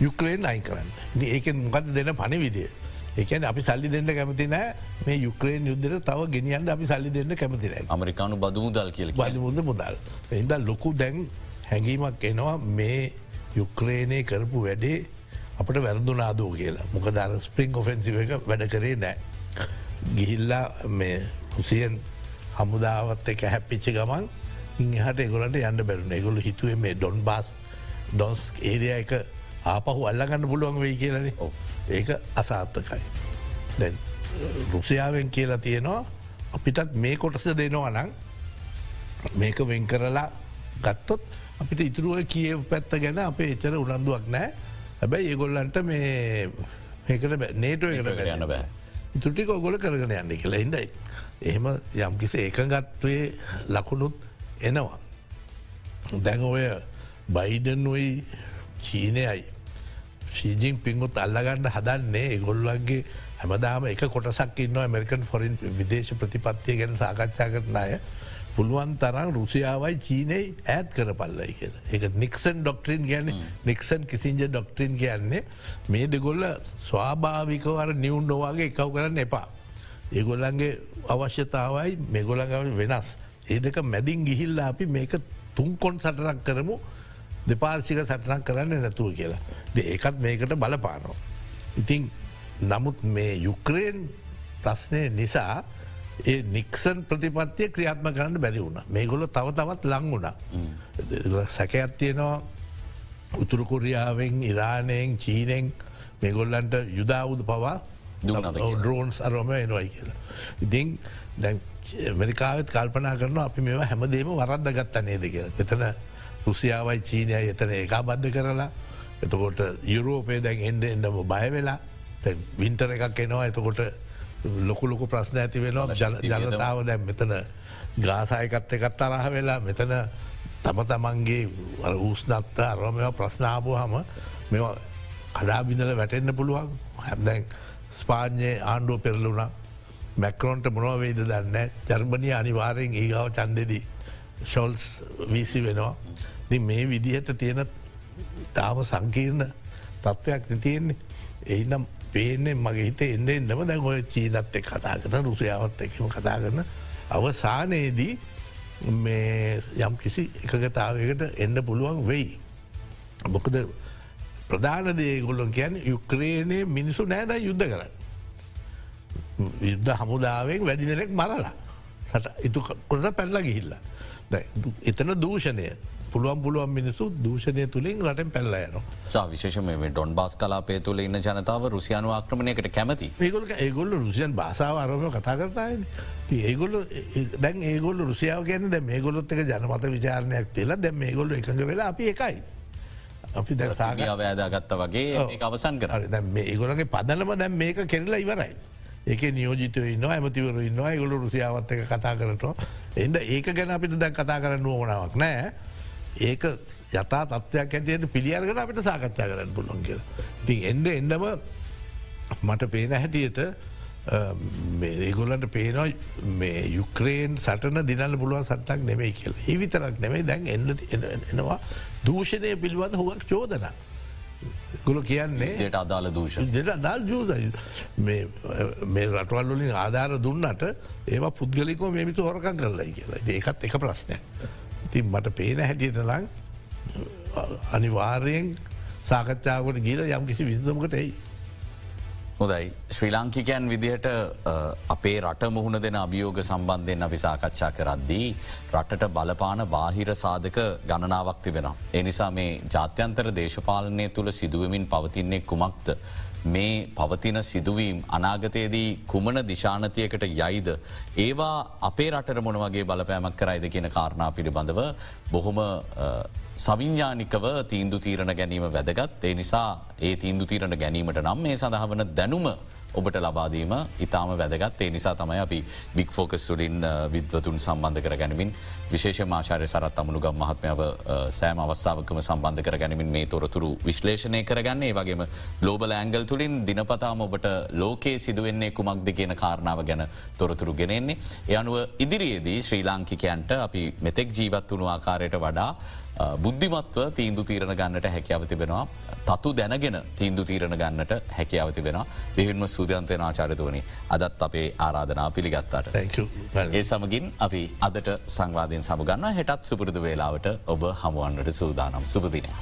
යුක්ලේන් අයි කරන්න. ඒකෙන් මොකද දෙන පණ විදිිය එකන අපි සල්ලි දෙන්න කැමති නෑ. මේ යුක්‍රේන් යුද්ධර තව ගෙනියන්න අපි සල්ලි දෙන්න කැමතිනෑ අමරිකානු බදමුදල් කියල බලිමුද මුදල්. එද ලොකු දැන් හැඟීමක් එනවා. මේ යුක්‍රේනය කරපු වැඩේ අපට වැරදුනාදෝ කියලා. මොක දර ස්පරිං ඔෆෙන්සිව එක වැඩ කරේ නෑ. ගිහිල්ලා මේ රුසියන් හමුදාවත් එක හැප්පිච්ච ගමන් ඉහට එගොලට යන්න බැරුණ එගොලු හිතුවේ මේ ඩොන් බාස් ඩොන්ස් ඒරිය එක ආපහු අල්ලගන්න පුළුවන් වෙයි කියලන. ඒක අසාත්තකයි. දැන් රුසියාවෙන් කියලා තියෙනවා අපිටත් මේ කොටස දෙනවා නං මේක වෙන් කරලා ගත්තොත් අපිට ඉතුරුව කියව පැත්ත ගැන අපේ එච්චර උනන්දුවක් නෑ හැබැයි ඒගොල්ලන්ට මේ මේකට නේටෝ එකට යන්න බෑ. ඉතුටික ඔගොල කරගෙන යන්න කියලා හිදයි. එහෙම යම්කිසි ඒකගත්වේ ලකුණුත් එනවා. දැන් ඔය බයිඩන් ඔයි චීනයයි ශීජිං පිංගුත් අල්ලගන්න හදන්නේ ඒගොල්ලන්ගේ හැමදාම එක කොටසක් ඉන්න ඇමරිකන් ෆොරින් විදේශ ප්‍රතිපත්තිය ගැන සාකච්ඡා කරන අය පුළුවන් තරම් රුසියාවයි චීනයි ඇත් කර පල්ලයි කිය එක නික්සන් ඩොක්ට්‍රීන් ගැන නික්සන් කිසිංජ ඩොක්ට්‍රීන් කියන්නේ මේ දෙගොල්ල ස්වාභාවිකවර නිවුන් නොවාගේ එකව් කරන්න එපා. ඒගොල්ලන්ගේ අවශ්‍යතාවයි මෙගොලඟ වෙනස්. ඒ දෙක මැදින් ගිහිල්ලා අපි මේක තුන්කොන් සටරක් කරමු දෙපාර්ශික සටනක් කරන්න නැතුව කියලා. ඒකත් මේකට බලපානෝ. ඉතින් නමුත් මේ යුක්‍රේන් ප්‍රශ්නය නිසා ඒ නික්සන් ප්‍රතිපත්තිය ක්‍රියාත්ම කරන්න බැරි වුණ මේගොල තව තවත් ලං වුණා. සැකයක් තියෙනවා උතුරකුරියාවෙන් ඉරානයෙන් චීනෙන් මේගොල්ලන්ට යුදාවුද පවා ඩ්‍රෝන්ස් අරෝම එනවයි කියලා. ඉතින් දැන් මරිකාවත් කල්පනා කරන අපි මෙ හැමදේම වරද්ද ගත්ත නේද කියලා. එතන රුසියාවයි චීනය එතන ඒකා බද්ධ කරලා එතකොට යුරෝපය දැන් එන්ඩ එන්නම බය වෙලා වින්ටර එකක් එනවා එතකොට ලොකුලොකු ප්‍රශ්න ඇති වෙනවා. ජනතාව දැන් මෙතන ගාසායකත් එකත් අරහ වෙලා මෙතන තම තමන්ගේ ඌස්නත්ත අරමව ප්‍රශ්නාපු හම මෙ අඩාබිඳල වැටෙන්න්න පුළුවන්. හැදැන් ස්පාඥයේ ආණ්ඩුව පෙරලුණා මැක්‍රෝන්ට මොනවවේද දන්න ජර්මණය අනිවාරයෙන් ඒගාව චන්දෙදී ශොල්ස් වීසි වෙනවා. ති මේ විදිහට තියෙන තාම සංකීර්ණ තත්ත්වයක් තියෙන්නේ. එහිනම් පේනෙ මගේ හිත එන්න එන්නම දැන් ඔය චීනත් එක් කතා කරන රුසියාවත් එකම කතා කරන අවසානයේදී මේ යම් කිසි එකගතාවකට එන්න පුළුවන් වෙයි. මොකද ප්‍රධාන දේගොල්ලොන් කියන් යුක්‍රේනය මිනිසු නෑද යුද්ධ කරන්න. යුද්ධ හමුදාවෙන් වැඩි දෙනෙක් මරලා සට ඉතු කොට පැල්ල ගිහිල්ලා. එතන දූෂණය පුළුවන් පුළුවන් මිනිසු දූෂණය තුළින් රටෙන් පැල්ලයනවා විශේෂම මේ ඩොන් බාස් කලාපේ තුළ ඉන්න ජනතාව රුසියානු ආක්‍රමණයකට කැමති. ඒගොල ඒගොල්ල රුසියන් භාසාාව අරම කතා කරතායන ඒගොල්ල දැන් ඒගොල්ල රුසියාව ගැන දැ මේගොලොත් එක ජනමත විචාරණයක් තිලා දැම් මේගොල්ල එකඟ වෙලා අපි එකයි. අපි දැ සාගාව ඇදාගත්ත වගේ අවසන් කර. ඒගොලගේ පදනම දැම් මේක කෙරලා ඉවරයි. ඒක නියෝජිතය ඉන්න ඇමතිවරු ඉන්න ගොල රුසියාවත් එක කතා කරට එද ඒක ගැන අපිට දැන් කතා කරන්න ඕනාවක් නෑ ඒක යතා තත්වයක් ඇතියට පිළියර්ගෙන අපිට සාකච්ඡා කරන්න පුළොන් කියල. ඉතින් එන්ඩ එන්නම මට පේන හැටියට ඒගොල්ලන්ට පේනවා මේ යුක්‍රේන් සටන දිනල පුළුවන් සටක් නෙමයි කියල හිවිතරක් නෙමයි දැන් එන්න එනවා දූෂණය පිළිබඳ හුවක් චෝදන. ගොල කියන්නේ ට අදාල දූෂ දෙට අදාල් ජූද මේ රටවල් වලින් ආධාර දුන්නට ඒවා පුද්ගලිකෝ මෙමිතු හොරකන් කරලයි කියලා ඒකත් එක ප්‍රශ්නය. ඉතින් මට පේන හැටියට ලං අනිවාර්යෙන් සාකච්ඡාවට ගීල යම් කිසි විදමකට එයි. හොදයි ශ්‍රී ලාංකිකයන් විදිහට අපේ රට මුහුණ දෙන අභියෝග සම්බන්ධයෙන් අපි සාකච්ඡා කරද්දී රටට බලපාන බාහිර සාධක ගණනාවක් තිබෙන. එනිසා මේ ජාත්‍යන්තර දේශපාලනය තුළ සිදුවමින් පවතින්නේ කුමක්ද. මේ පවතින සිදුවීම් අනාගතයේදී කුමන දිශානතියකට යයිද. ඒවා අපේ රට මොනවගේ බලපෑමක් කරයිද කියන කාරණා පිළිබඳව බොහොම සවිඤ්ඥානිකව තීන්දු තීරණ ගැනීම වැදගත්. ඒ නිසා ඒ තීන්දු තීරණ ගැනීමට නම් මේ සඳහවන දැනුම ඔබට ලබාදීම ඉතාම වැදගත්. ඒ නිසා තමයි අපි බික් ෆෝකස් තුලින් විද්වතුන් සම්බන්ධ කර ගැනමින් විශේෂ මාචාරය සරත් අමනුගම් මහත්මාව සෑම අවස්සාාවකම සම්බන්ධ කර ගැනමින් මේ තොරතුරු විශ්ලේෂණය කරගන්නේ. වගේම ලෝබල ඇංගල් තුළින් දිනපතාම ඔබට ලෝකයේ සිදුවෙන්නේ කුමක්ද කියන කාරණාව ගැන තොරතුරු ගෙනෙන්නේ. එ අනුව ඉදිරියේදී ශ්‍රී ලාංකිකයන්ට අපි මෙතෙක් ජීවත් වුණු ආකාරයට වඩා බුද්ධිමත්ව තීන්දු තීරණ ගන්නට හැකියාව තිබෙනවා. තතු දැනගෙන තීන්දු තීරණ ගන්නට හැකියාව තිබෙන දෙහින්ම සූතියන්තය නාචාරතුවනි අදත් අපේ ආරාධනා පිළිගත්තාට. ඒ සමගින් අපි අදට සංවාධයෙන් සමගන්න හෙටත් සුපුරුදු වේලාවට ඔබ හමුවන්නට සූදානම් සුපදිනය.